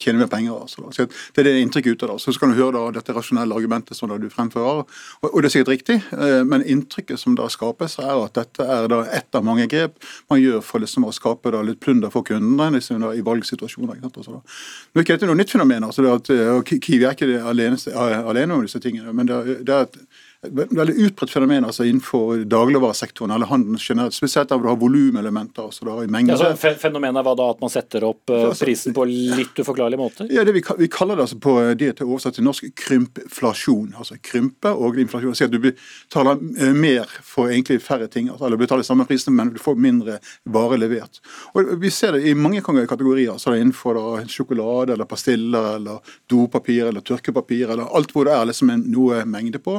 tjene mer penger. Altså, så det er det inntrykket ute. da. Så kan du høre da, dette rasjonelle argumentet som da du fremfører, og, og, det er sikkert riktig, eh, men inntrykket som da skapes, er at dette er da ett av mange grep man gjør for liksom å skape da litt plunder for kundene liksom da, i valgsituasjoner. ikke sant? Altså, da. Nå er ikke dette noe nytt fenomen. altså det at, og Kiwi er ikke alene, alene om disse tingene. men det det er et veldig utbredt fenomen altså innenfor dagligvaresektoren eller handelen generelt. Spesielt der du har volumelementer. Altså i mengde. Ja, så fenomenet var da at man setter opp uh, prisen på litt uforklarlige måter? Ja, det vi, vi kaller det altså på det til oversatt til norsk krympflasjon. Altså krympe og inflasjon. Altså, at du betaler uh, mer for egentlig færre ting. Altså, eller betaler samme prisen, men du får mindre varer levert. Og Vi ser det i mange kategorier. altså Innenfor da, sjokolade eller pastiller eller dopapir eller tørkepapir eller alt hvor det er liksom en, noe mengde på.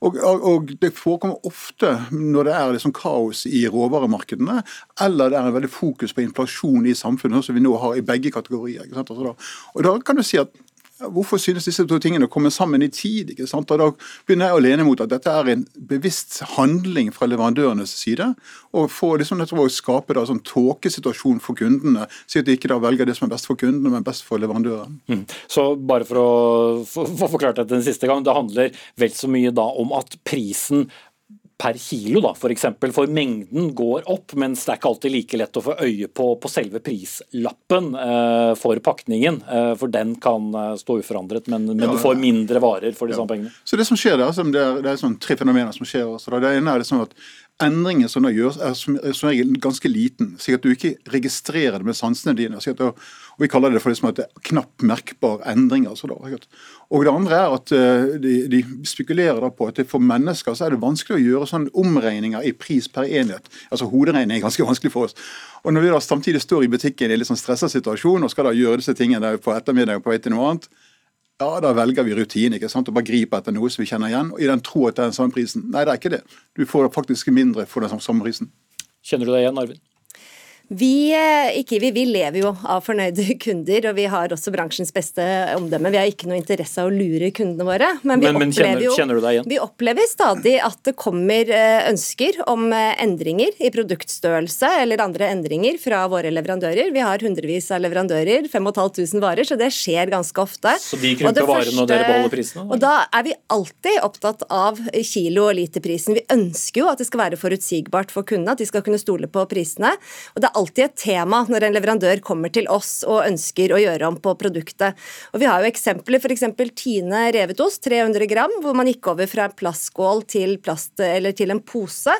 Og, og, Det forekommer ofte når det er liksom kaos i råvaremarkedene, eller det er en veldig fokus på inflasjon i samfunnet, som vi nå har i begge kategorier. Altså da, og da kan du si at Hvorfor synes disse to tingene å komme sammen i tid? ikke sant? Og Da begynner jeg å lene mot at dette er en bevisst handling fra leverandørenes side. Og for liksom, å skape da, sånn tåkesituasjon for kundene. Si at de ikke da velger det som er best for kundene, men best for leverandøren. Mm. Så bare for å få forklart dette den siste gang, det handler vel så mye da om at prisen per kilo, da, f.eks. For, for mengden går opp, mens det er ikke alltid like lett å få øye på, på selve prislappen eh, for pakningen. Eh, for den kan eh, stå uforandret, men, men ja, du får mindre varer for de ja. samme pengene. Så Det som skjer der, altså, det er, det er sånn tre fenomener som skjer. Også, det ene er det sånn at Endringen som da gjøres, er som, som regel ganske liten, slik at du ikke registrerer det med sansene dine. slik at og Vi kaller det for liksom at det er knapt merkbar endring. Altså da. Og Det andre er at eh, de, de spekulerer da på at for mennesker så er det vanskelig å gjøre sånne omregninger i pris per enhet. Altså Hoderegning er ganske vanskelig for oss. Og Når vi da samtidig står i butikken i en litt sånn stressa situasjon og skal da gjøre disse tingene på ettermiddag på vei til noe annet, ja, da velger vi rutine ikke sant, og bare griper etter noe som vi kjenner igjen. og I den tro at det er den samme prisen. Nei, det er ikke det. Du får faktisk mindre for den samme prisen. Kjenner du deg igjen, Arvin? Vi, eh, ikke vi, vi lever jo av fornøyde kunder, og vi har også bransjens beste omdømme. Vi har ikke noe interesse av å lure kundene våre. Men, vi, men, men kjenner, jo, kjenner vi opplever stadig at det kommer eh, ønsker om eh, endringer i produktstørrelse eller andre endringer fra våre leverandører. Vi har hundrevis av leverandører, 5500 varer, så det skjer ganske ofte. Så de krymper varene og dere beholder prisene? Og da er vi alltid opptatt av kilo- og literprisen. Vi ønsker jo at det skal være forutsigbart for kundene, at de skal kunne stole på prisene. Og det er alltid et tema når en leverandør kommer til oss og ønsker å gjøre om på produktet. Og Vi har jo eksempler, f.eks. Tine revet ost, 300 gram, hvor man gikk over fra plastskål til, plast, eller til en pose.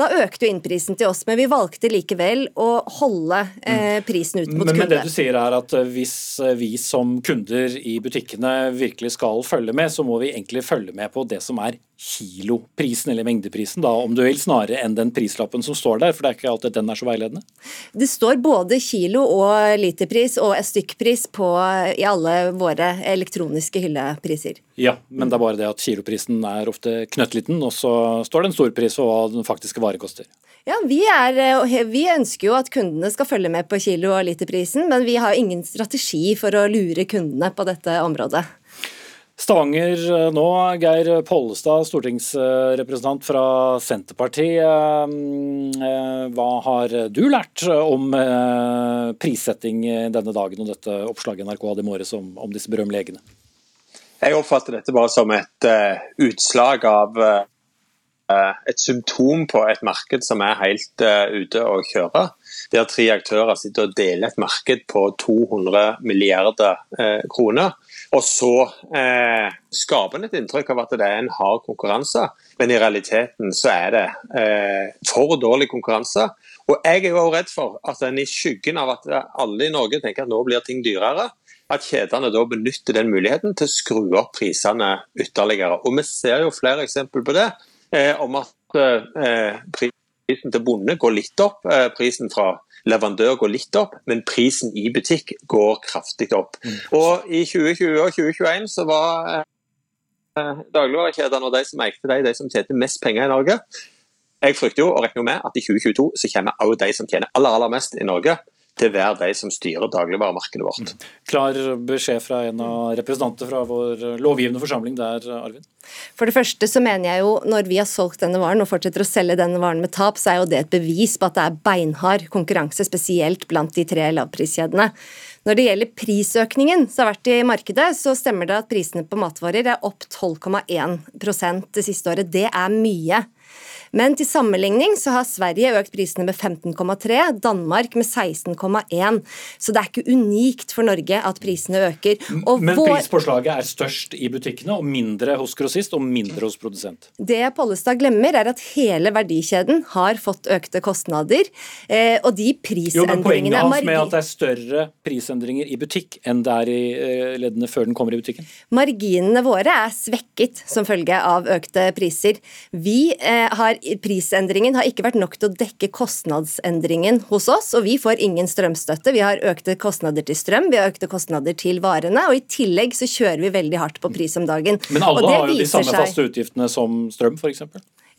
Da økte jo innprisen til oss, men vi valgte likevel å holde eh, prisen ut mot men. Men det du sier er at eh, hvis eh, vi som kunder i butikkene virkelig skal følge med, så må vi egentlig følge med på det som er kiloprisen, eller mengdeprisen, da, om du vil, snarere enn den prislappen som står der? For det er ikke alltid den er så veiledende? Det står både kilo- og literpris og stykkpris på, i alle våre elektroniske hyllepriser. Ja, men det er bare det at kiloprisen er ofte knøttliten, og så står det en storpris for hva den faktiske vare koster. Ja, vi, er, vi, ønsker jo at kundene skal følge med på kilo- og literprisen, men vi har ingen strategi for å lure kundene på dette området. Stavanger eh, nå. Geir Pollestad, stortingsrepresentant fra Senterpartiet. Eh, eh, hva har du lært om prissetting denne dagen og dette oppslaget NRK hadde i morges om, om disse berømmelige legene? Jeg oppfatter dette bare som et uh, utslag av uh, et symptom på et marked som er helt uh, ute å kjøre. Der tre aktører sitter og deler et marked på 200 milliarder kroner. Og så eh, skaper en et inntrykk av at det er en hard konkurranse, men i realiteten så er det eh, for dårlig konkurranse. Og jeg er jo redd for at en i skyggen av at alle i Norge tenker at nå blir ting dyrere, at kjedene da benytter den muligheten til å skru opp prisene ytterligere. Og vi ser jo flere eksempel på det, eh, om at eh, prisen til bonde går litt opp. Eh, prisen fra leverandør går litt opp, men prisen i butikk går kraftig opp. Mm. Og I 2020 og 2021 så var eh, dagligvarekjedene og de som eide de, de som tjente mest penger i Norge. Jeg frykter jo og regner med at i 2022 så kommer også de som tjener aller, aller mest i Norge, til hver de som styrer dagligvaremarkedet vårt. Mm. Klar beskjed fra en av representanter fra vår lovgivende forsamling der, Arvin? For det første så mener jeg jo når vi har solgt denne varen og fortsetter å selge denne varen med tap, så er jo det et bevis på at det er beinhard konkurranse, spesielt blant de tre lavpriskjedene. Når det gjelder prisøkningen som har vært i markedet, så stemmer det at prisene på matvarer er opp 12,1% det siste året. Det er mye. Men til sammenligning så har Sverige økt prisene med 15,3, Danmark med 16,1. Så det er ikke unikt for Norge at prisene øker. Og Men vår... prispåslaget er størst i butikkene og mindre hos grossist og mindre hos produsent? Det Pollestad glemmer, er at hele verdikjeden har fått økte kostnader. Eh, og de prisendringene jo, men Poenget hans med at det er større prisendringer i butikk enn det er i eh, leddene før den kommer i butikken? Marginene våre er svekket som følge av økte priser. Vi eh, har prisendringen har ikke vært nok til å dekke kostnadsendringen hos oss, og vi får ingen strømstøtte. Vi har økte kostnader til strøm, vi har økte kostnader til varene, og i tillegg så kjører vi veldig hardt på pris om dagen. Men alle har jo de samme faste utgiftene som strøm, f.eks.?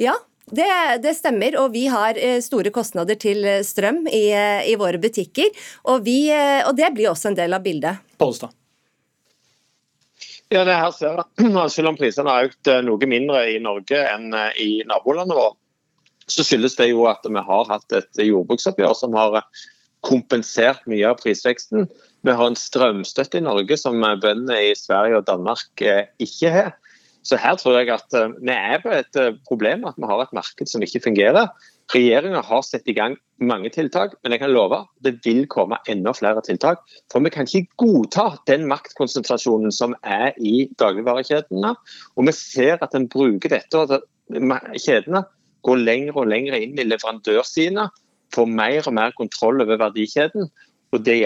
Ja, det, det, stemmer, og vi har eh, store kostnader til eh, strøm i, eh, i våre butikker. Og, vi, og, det blir også en del av bildet. Pollestad. Ja, det her ser jeg. Selv om prisene har økt eh, noe mindre i Norge enn eh, i nabolandet vårt, så skyldes det jo at vi har hatt et jordbruksoppgjør som har eh, kompensert mye av prisveksten. Vi har en strømstøtte i Norge som bøndene i Sverige og Danmark ikke har. Så her tror jeg at vi er på et problem at vi har et marked som ikke fungerer. Regjeringa har satt i gang mange tiltak, men jeg kan love det vil komme enda flere tiltak. For vi kan ikke godta den maktkonsentrasjonen som er i dagligvarekjedene. Og vi ser at en bruker dette, og at kjedene går lenger og lenger inn i leverandørsidene, får mer og mer kontroll over verdikjeden. Og de,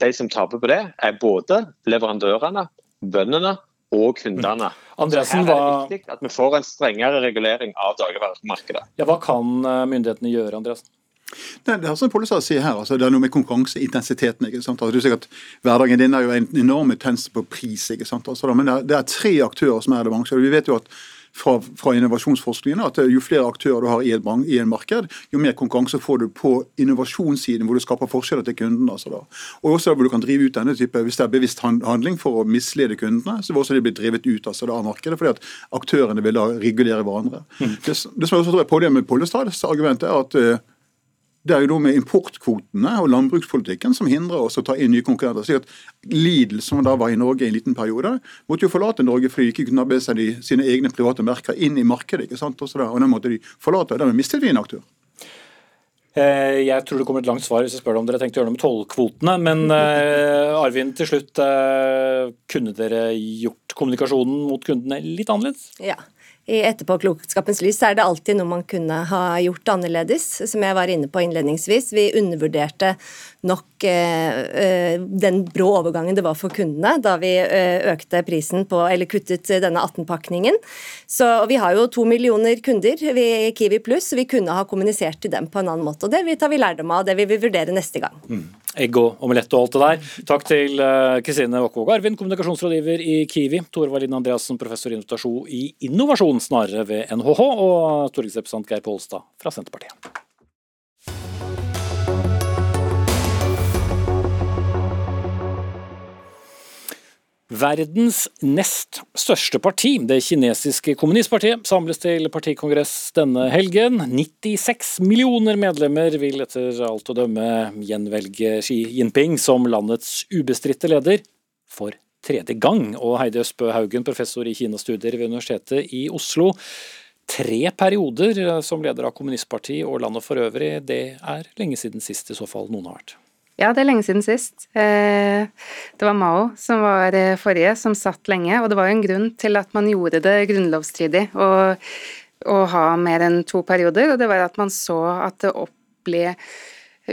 de som taper på det, er både leverandørene, bøndene og kundene. Andresen, her er det viktig at vi får en strengere regulering av dagligvaremarkedet. Ja, hva kan eh, myndighetene gjøre, Andreasen? Det, det er som Pollestad sier her, altså, det er noe med konkurranseintensiteten. ikke sant? Altså, du ser at Hverdagen din er jo en enorm intens på pris. ikke sant? Altså, men det er, det er, tre aktører som er det bransjen. Vi vet jo at fra, fra, innovasjonsforskningen at jo flere aktører du har i, et, i en marked, jo mer konkurranse får du på innovasjonssiden, hvor du skaper forskjeller til kunden. Altså. Og også hvor du kan drive ut denne type, Hvis det er bevisst handling for å mislede kundene, så vil også det bli drevet ut altså da, av markedet, fordi at aktørene vil da regulere hverandre. Mm. Det, det, som jeg også tror er Problemet med Pollestads argument er at uh, det er jo noe med importkvotene og landbrukspolitikken som hindrer oss å ta inn nye konkurrenter. Så at Lidl, som da var i Norge i en liten periode, måtte jo forlate Norge fordi de ikke kunne ha med seg de, sine egne private merker inn i markedet. ikke sant? Og, og den måtte de forlate, og dermed mistet vi en aktør. Eh, jeg tror det kommer et langt svar hvis jeg spør deg om dere tenkte å gjøre noe med tollkvotene. Men uh, Arvin, til slutt. Uh, kunne dere gjort kommunikasjonen mot kundene litt annerledes? Ja i etterpåklokskapens lys er det alltid noe man kunne ha gjort annerledes, som jeg var inne på innledningsvis. Vi undervurderte nok den brå overgangen det var for kundene da vi økte prisen på, eller kuttet denne 18-pakningen. Så Vi har jo to millioner kunder i Kiwi Pluss, vi kunne ha kommunisert til dem på en annen måte. og Det tar vi lærdom av, og det vil vi vurdere neste gang. Mm. Egg og omelett og alt det der. Takk til Kristine Wokkvåg Arvin, kommunikasjonsrådgiver i Kiwi. Tore Valin Andreassen, professor i invitasjon i innovasjon snarere ved NHH. Og stortingsrepresentant Geir Polstad fra Senterpartiet. Verdens nest største parti, det kinesiske kommunistpartiet, samles til partikongress denne helgen. 96 millioner medlemmer vil etter alt å dømme gjenvelge Xi Jinping som landets ubestridte leder for tredje gang. Og Heidi Østbø Haugen, professor i Kinastudier ved Universitetet i Oslo. Tre perioder som leder av kommunistpartiet og landet for øvrig, det er lenge siden sist i så fall noen har vært. Ja, det er lenge siden sist. Eh, det var Mao som var eh, forrige, som satt lenge. Og det var jo en grunn til at man gjorde det grunnlovsstridig å ha mer enn to perioder, og det var at man så at det opp ble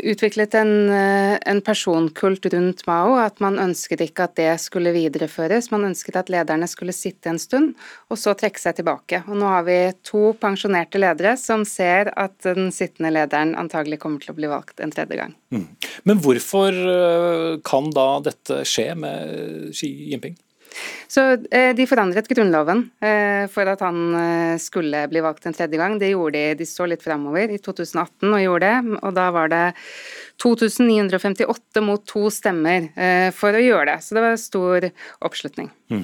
utviklet en, eh, en, personkult rundt Mao, at man ønsket ikke at det skulle videreføres. Man ønsket at lederne skulle sitte en stund, og så trekke seg tilbake. Og nå har vi to pensjonerte ledere som ser at den sittende lederen antagelig kommer til å bli valgt en tredje gang. Mm. Men hvorfor eh, kan da dette skje med Xi Jinping? Så eh, De forandret grunnloven eh, for at han eh, skulle bli valgt en tredje gang. Det gjorde de, de så litt framover i 2018 og gjorde det. Og da var det 2958 mot to stemmer for å gjøre det. Så det var stor oppslutning. Mm.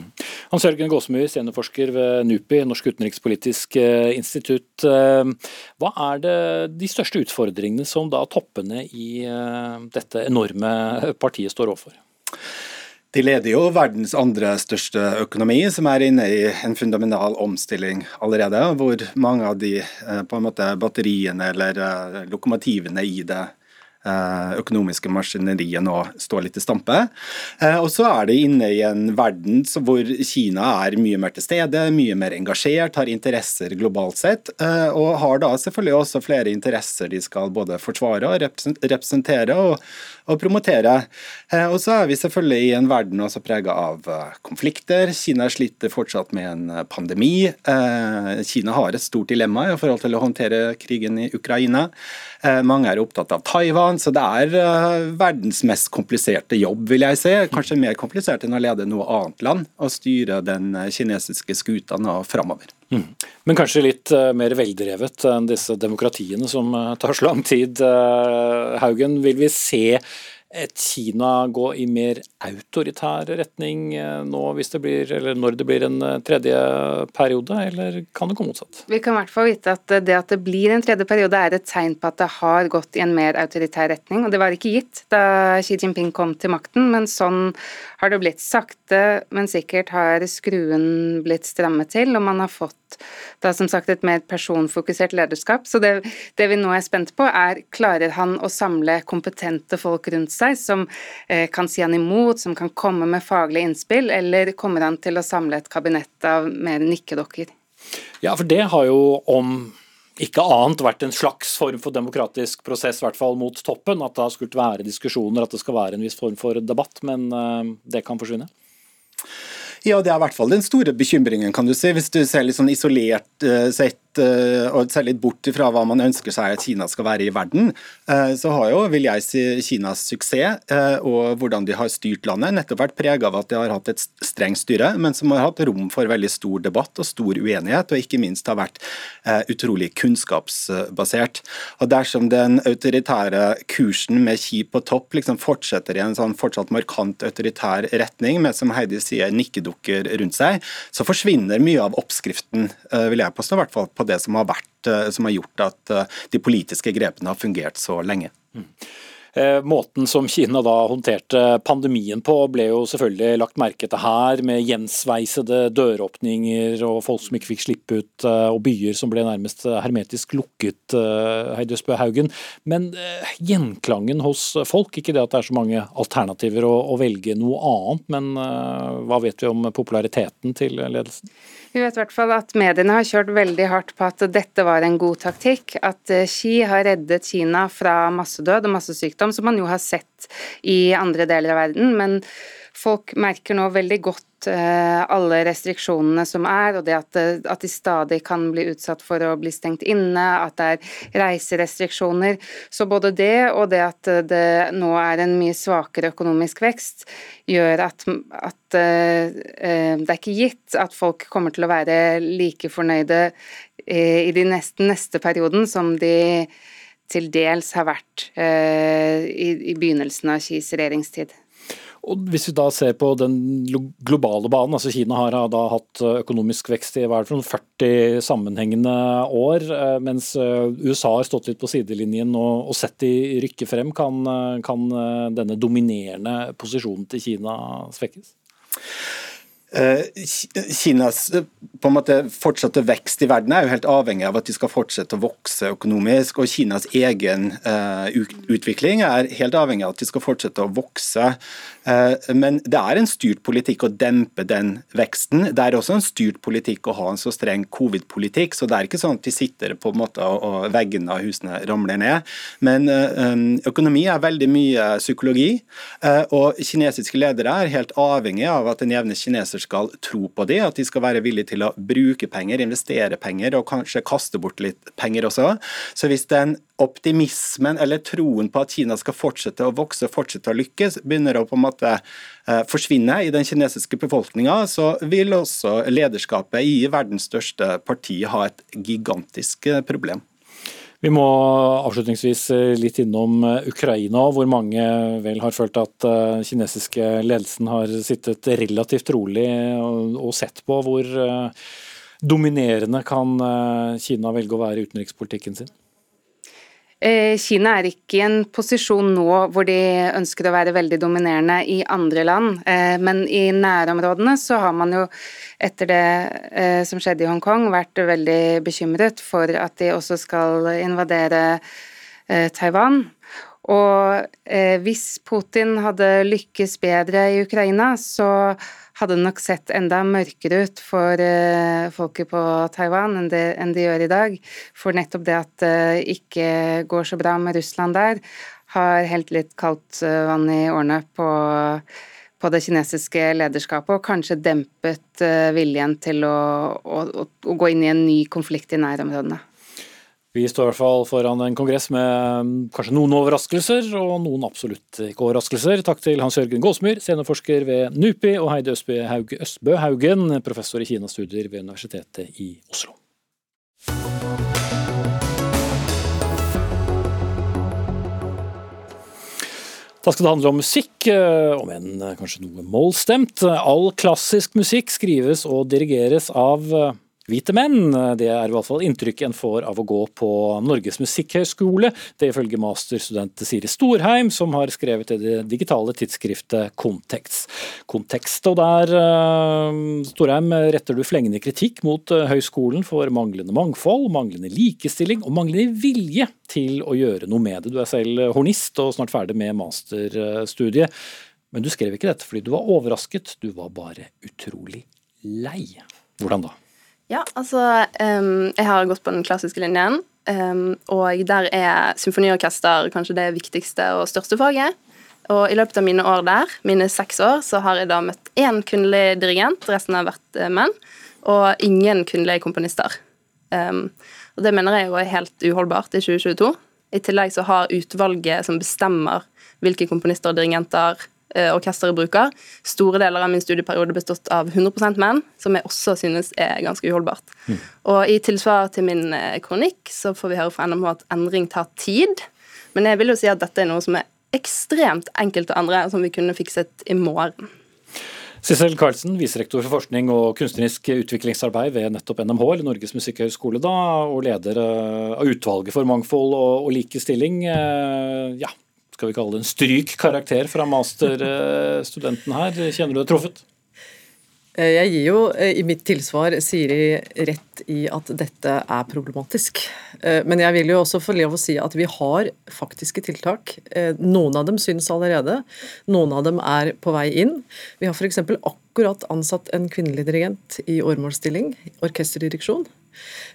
Hans Jørgen Gåsemyr, seniorforsker ved NUPI, Norsk utenrikspolitisk institutt. Hva er det de største utfordringene som da toppene i dette enorme partiet står overfor? De leder jo verdens andre største økonomi, som er inne i en fundamental omstilling allerede. Hvor mange av de eh, på en måte batteriene eller eh, lokomotivene i det økonomiske maskineriet nå står litt i stampe. Eh, og så er det inne i en verden hvor Kina er mye mer til stede, mye mer engasjert, har interesser globalt sett, eh, og har da selvfølgelig også flere interesser de skal både forsvare og representere og, og promotere. Og så er vi selvfølgelig i en verden også prega av konflikter. Kina sliter fortsatt med en pandemi. Kina har et stort dilemma i forhold til å håndtere krigen i Ukraina. Mange er opptatt av Taiwan så det er uh, verdens mest kompliserte jobb, vil jeg si. Kanskje mer komplisert enn å lede noe annet land og styre den eh, kinesiske skuta nå framover. Mm. Men kanskje litt uh, mer veldrevet enn disse demokratiene som tar så lang tid. Haugen, vil vi se Kina gå i mer autoritær retning eh, nå hvis det blir, eller når det blir en eh, tredje periode, eller kan det gå motsatt? Vi kan i hvert fall vite at det at det blir en tredje periode er et tegn på at det har gått i en mer autoritær retning, og det var ikke gitt da Xi Jinping kom til makten, men sånn har det blitt. Sakte, men sikkert har skruen blitt strammet til, og man har fått da som sagt et mer personfokusert lederskap. Så det, det vi nå er spent på, er klarer han å samle kompetente folk rundt seg som eh, kan si han imot, som kan komme med faglige innspill, eller kommer han til å samle et kabinett av mer nikkedokker? Ja, for det har jo om ikke annet vært en slags form for demokratisk prosess, i hvert fall mot toppen. At det har skulle være diskusjoner, at det skal være en viss form for debatt. Men uh, det kan forsvinne? Ja, det er i hvert fall den store bekymringen, kan du si. Hvis du ser litt sånn isolert uh, sett Eh, og ser litt bort fra hva man ønsker seg at Kina skal være i verden, eh, så har jo, vil jeg si, Kinas suksess eh, og hvordan de har styrt landet, nettopp vært preget av at de har hatt et strengt styre, men som har hatt rom for veldig stor debatt og stor uenighet, og ikke minst har vært utrolig kunnskapsbasert. Og Dersom den autoritære kursen med Xi på topp liksom fortsetter i en sånn fortsatt markant autoritær retning, med som Heidi sier nikkedukker rundt seg, så forsvinner mye av oppskriften, vil jeg påstå, i hvert fall på på det som har, vært, eh, som har gjort at eh, de politiske grepene har fungert så lenge. Mm. Eh, måten som Kina da håndterte pandemien på, ble jo selvfølgelig lagt merke til her, med gjensveisede døråpninger og folk som ikke fikk slippe ut, og byer som ble nærmest hermetisk lukket, Heidesbø Haugen. Men gjenklangen hos folk, ikke det at det er så mange alternativer å, å velge noe annet, men hva vet vi om populariteten til ledelsen? Vi vet i hvert fall at mediene har kjørt veldig hardt på at dette var en god taktikk. At Xi eh, har reddet Kina fra massedød og massesykdom, som man jo har sett i andre deler av verden. Men folk merker nå veldig godt Eh, alle restriksjonene som er, og det at, eh, at, de stadig kan bli utsatt for å bli stengt inne, at det er reiserestriksjoner. Så både det og det at det nå er en mye svakere økonomisk vekst, gjør at, at uh, det er ikke gitt at folk kommer til å være like fornøyde uh, i de neste, neste perioden som de til dels har vært uh, i, i begynnelsen av Kis regjeringstid. Og Hvis vi da ser på den globale banen, altså Kina har da hatt økonomisk vekst i 40 sammenhengende år, eh, mens eh, USA har stått litt på sidelinjen og, sett de rykke frem. Kan, eh, kan denne dominerende posisjonen til Kina svekkes? Eh, Kinas eh, på en måte fortsatte vekst i verden er jo helt avhengig av at de skal fortsette å vokse økonomisk. og Kinas egen uh, utvikling er helt avhengig av at de skal fortsette å vokse. Men det er en styrt politikk å dempe den veksten. Det er også en styrt politikk å ha en så streng covid-politikk. så Det er ikke sånn at de sitter på en måte og, veggene av husene ramler ned. Men økonomi er veldig mye psykologi. og Kinesiske ledere er helt avhengig av at den jevne kineser skal tro på det, at de skal være villige til å bruke penger, investere penger og kanskje kaste bort litt penger også. Så hvis den optimismen eller troen på at Kina skal fortsette å vokse og fortsette å lykkes, begynner å på en måte eh, forsvinne i den kinesiske befolkninga, så vil også lederskapet i verdens største parti ha et gigantisk eh, problem. Vi må avslutningsvis eh, litt innom eh, Ukraina, hvor mange vel har følt at uh, kinesiske ledelsen har sittet relativt rolig og, sett på hvor dominerende kan Kina velge å være i utenrikspolitikken sin? Eh, Kina er ikke i en posisjon nå hvor de ønsker å være veldig dominerende i andre land, eh, men i nærområdene så har man jo etter det eh, som skjedde i Hongkong vært veldig bekymret for at de også skal invadere Taiwan. Og hvis Putin hadde lykkes bedre i Ukraina, så hadde nok sett enda mørkere ut for uh, folket på Taiwan enn det, enn det, gjør i dag. For nettopp det at det uh, ikke går så bra med Russland der, har helt litt kaldt uh, vann i årene på, på, det kinesiske lederskapet, og kanskje dempet eh, viljen til å, å, å gå inn i en ny konflikt i nærområdene. Vi står i hvert fall foran en kongress med mm, kanskje noen overraskelser, og noen absolutt ikke overraskelser. Takk til Hans Jørgen Gåsmyr, seniorforsker ved NUPI, og Heidi Østbø, Haug, Østbø Haugen, professor i Kinastudier ved Universitetet i Oslo. Da skal det handle om musikk, eh, om enn eh, kanskje noe mollstemt. All klassisk musikk skrives og dirigeres av eh, hvite menn. Det er i hvert fall inntrykket en får av å gå på Norges musikkhøgskole. Det ifølge masterstudent Siri Storheim, som har skrevet i det digitale tidsskriftet Kontekst. Kontekst, og der, eh, Storheim, retter du flengende kritikk mot eh, høyskolen for manglende mangfold, manglende likestilling og manglende vilje til å gjøre noe med det. Du er selv hornist og snart ferdig med masterstudiet. Men du skrev ikke dette fordi du var overrasket, du var bare utrolig lei. Hvordan da? Ja, altså um, Jeg har gått på den klassiske linjen, um, og der er symfoniorkester kanskje det viktigste og største faget. Og i løpet av mine år der, mine seks år, så har jeg da møtt én kvinnelig dirigent, resten har vært uh, menn, og ingen kvinnelige komponister. Um, og det mener jeg jo er helt uholdbart i 2022. I tillegg så har utvalget som bestemmer hvilke komponister og dirigenter Eh, orkesteret bruker. Store deler av min studieperiode bestått av 100% menn, som jeg også synes er ganske uholdbart. Mm. Og i tilsvar til min eh, kronikk så får vi høre fra NMH at endring tar tid. Men jeg vil jo si at dette er noe som er ekstremt enkelt å endre, som vi kunne fikset i morgen. Sissel Karlsen, viserektor for forskning og kunstnerisk utviklingsarbeid ved nettopp NMH, eller Norges musikkhøgskole, da, og leder eh, av utvalget for mangfold og, og likestilling. Ja, skal vi kalle det en strykkarakter fra masterstudenten her. Kjenner du deg truffet? Eh, jeg gir jo eh, i mitt tilsvar Siri rett i at dette er problematisk. Eh, men jeg vil jo også få lov å si at vi har faktiske tiltak. Noen av dem synes allerede, noen av dem er på vei inn. Vi har f.eks. akkurat ansatt en kvinnelig dirigent i åremålsstilling, orkesterdireksjon.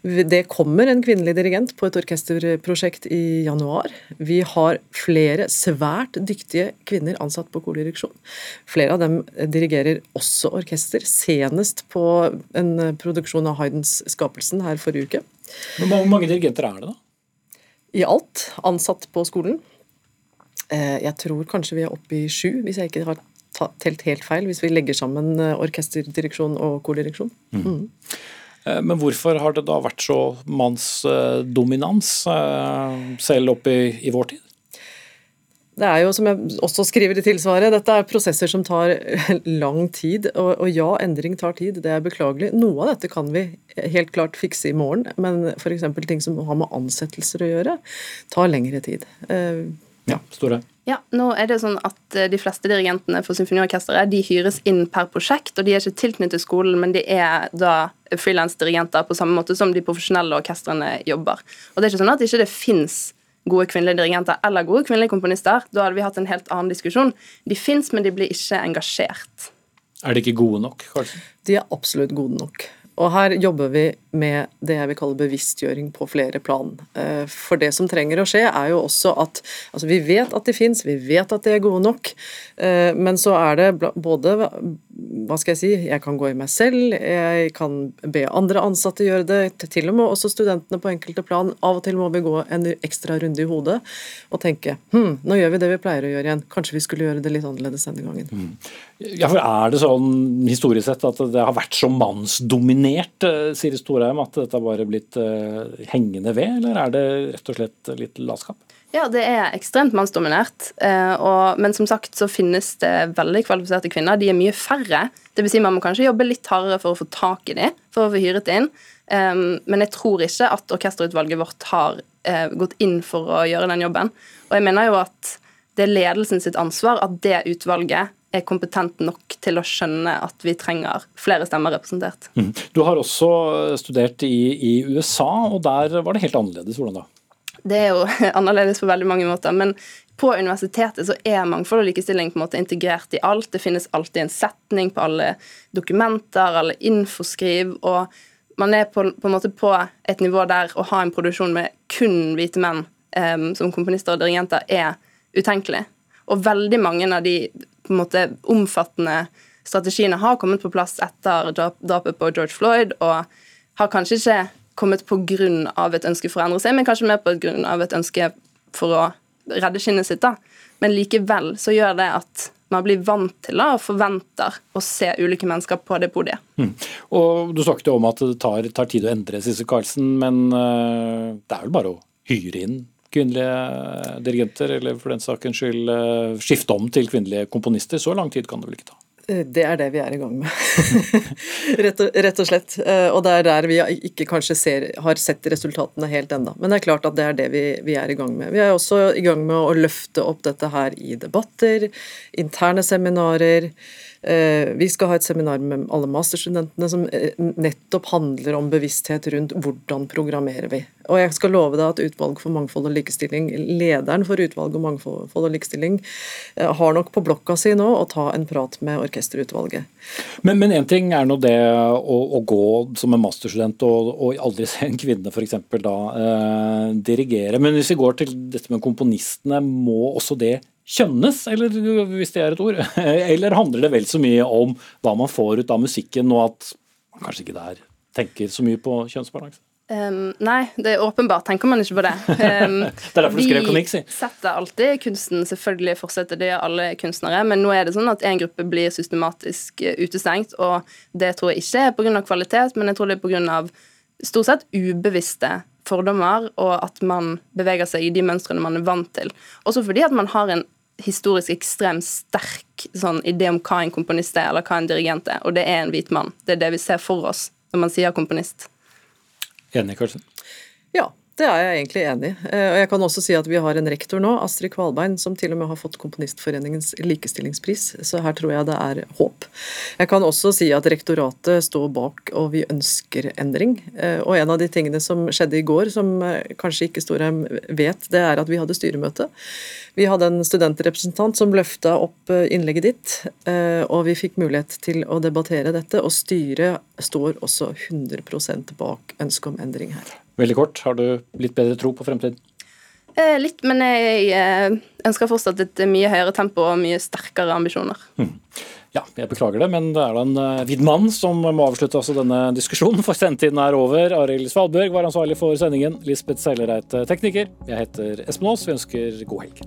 Det kommer en kvinnelig dirigent på et orkesterprosjekt i januar. Vi har flere svært dyktige kvinner ansatt på kordireksjon. Flere av dem dirigerer også orkester, senest på en produksjon av Haydns 'Skapelsen' her forrige uke. Hvor mange dirigenter er det, da? I alt ansatt på skolen. Eh, jeg tror kanskje vi er oppe i sju, hvis jeg ikke har telt helt feil, hvis vi legger sammen eh, orkesterdireksjon og kordireksjon. Mm. Eh, men hvorfor har det da vært så mannsdominans, eh, selv opp i, vår tid? Det er jo, som jeg også skriver i tilsvaret, dette er prosesser som tar lang tid. Og, og, ja, endring tar tid, det er beklagelig. Noe av dette kan vi helt klart fikse i morgen, men f.eks. ting som har med ansettelser å gjøre, tar lengre tid. Ja, Store. Ja, nå er det sånn at eh, De fleste dirigentene for symfoniorkesteret de hyres inn per prosjekt, og de er ikke tilknyttet skolen, men de er da frilansdirigenter på samme måte som de profesjonelle orkestrene jobber. Og Det er ikke sånn at det ikke fins gode kvinnelige dirigenter eller gode kvinnelige komponister. Da hadde vi hatt en helt annen diskusjon. De fins, men de blir ikke engasjert. Er de ikke gode nok, Karlsen? De er absolutt gode nok. Og her jobber vi med det jeg vil kalle bevisstgjøring på flere plan. Eh, for det som trenger å skje, er jo også at altså Vi vet at de fins, vi vet at de er gode nok, eh, men så er det både Hva skal jeg si Jeg kan gå i meg selv, jeg kan be andre ansatte gjøre det, til og med også studentene på enkelte plan. Av og til må vi gå en ekstra runde i hodet og tenke hm, nå gjør vi det vi pleier å gjøre igjen. Kanskje vi skulle gjøre det litt annerledes denne gangen. Mm. Ja, for Er det sånn historisk sett at det har vært så mannsdominert, sier Siri Storheim, at dette bare er blitt uh, hengende ved, eller er det rett og slett litt latskap? Ja, det er ekstremt mannsdominert. Og, men som sagt så finnes det veldig kvalifiserte kvinner. De er mye færre. Det vil si man må kanskje jobbe litt hardere for å få tak i dem, for å få hyret inn. Um, men jeg tror ikke at orkesterutvalget vårt har uh, gått inn for å gjøre den jobben. Og jeg mener jo at det er ledelsen sitt ansvar at det utvalget er kompetent nok til å skjønne at vi trenger flere stemmer representert. Mm. Du har også studert i, i, USA, og der var det helt annerledes. Hvordan da? Det er jo annerledes på veldig mange måter. men på universitetet så er mangfold og likestilling på en måte integrert i alt. Det finnes alltid en setning på alle dokumenter, alle infoskriv. og man er på, på, en måte på et nivå der å ha en produksjon med kun hvite menn um, som komponister og dirigenter er utenkelig. Og veldig mange av de på en måte omfattende strategiene har kommet på plass etter drapet på George Floyd, og har kanskje ikke kommet av et ønske for å endre seg, men kanskje mer av et ønske for å redde skinnet sitt. da. Men likevel så gjør det at man blir vant til og forventer å se ulike mennesker på det podiet. Mm. Og Du snakket jo om at det tar, tar tid å endre Sisse Karlsen, men uh, det er vel bare å hyre inn kvinnelige dirigenter, eller for den sakens skyld uh, skifte om til kvinnelige komponister. Så lang tid kan det vel ikke ta? Eh, det er det vi er i gang med, rett, og, rett, og, slett. Eh, og det er der vi ikke kanskje ser, har sett resultatene helt ennå. Men det er klart at det er det vi, vi, er i gang med. Vi er også i gang med å løfte opp dette her i debatter, interne seminarer. Eh, vi skal ha et seminar med alle masterstudentene som eh, nettopp handler om bevissthet rundt hvordan programmerer vi. Og jeg skal love deg at Utvalg for mangfold og likestilling, lederen for Utvalg for mangfold og likestilling, eh, har nok på blokka si nå å ta en prat med orkesterutvalget. Men én ting er nå det å, å, gå som en masterstudent og, og aldri se en kvinne f.eks. da eh, dirigere. Men hvis vi går til dette med komponistene, må også det kjønnes, eller hvis det er et ord? Eller handler det vel så mye om hva man får ut av musikken, og at man kanskje ikke der tenker så mye på kjønnsbalanse? Um, nei, det er åpenbart tenker man ikke på det. Um, det er derfor du skrev kronikk, si. Vi setter alltid kunsten, selvfølgelig fortsetter det alle kunstnere, men nå er det sånn at en gruppe blir systematisk uh, utestengt, og det tror jeg ikke er pga. kvalitet, men jeg tror det er pga. stort sett ubevisste fordommer, og at man beveger seg i de mønstrene man er vant til. Også fordi at man har en historisk ekstremt sterk sånn, idé om hva en komponist er, eller hva en dirigent er, og det er en hvit mann. Det er det vi ser for oss når man sier komponist. Enig, Karlsen? Ja. Det er jeg egentlig enig i. Eh, og jeg kan også si at vi har en rektor nå, Astrid Kvalbein, som til og med har fått Komponistforeningens likestillingspris, så her tror jeg det er håp. Jeg kan også si at rektoratet står bak, og vi ønsker endring. Eh, og en av de tingene som skjedde i går, som eh, kanskje ikke Storheim vet, det er at vi hadde styremøte. Vi hadde en studentrepresentant som løfta opp innlegget ditt, og vi fikk mulighet til å debattere dette. Og styret står også 100 bak ønsket om endring her. Veldig kort, har du litt bedre tro på fremtiden? Eh, litt, men jeg eh, ønsker fortsatt et mye høyere tempo og mye sterkere ambisjoner. Hmm. Ja, jeg beklager det, men det er da en uh, vidd mann som må avslutte også denne diskusjonen, for sendetiden er over. Arild Svalbjørg var ansvarlig for sendingen. Lisbeth Seilereite, tekniker. Jeg heter Espen Aas. Vi ønsker god helg.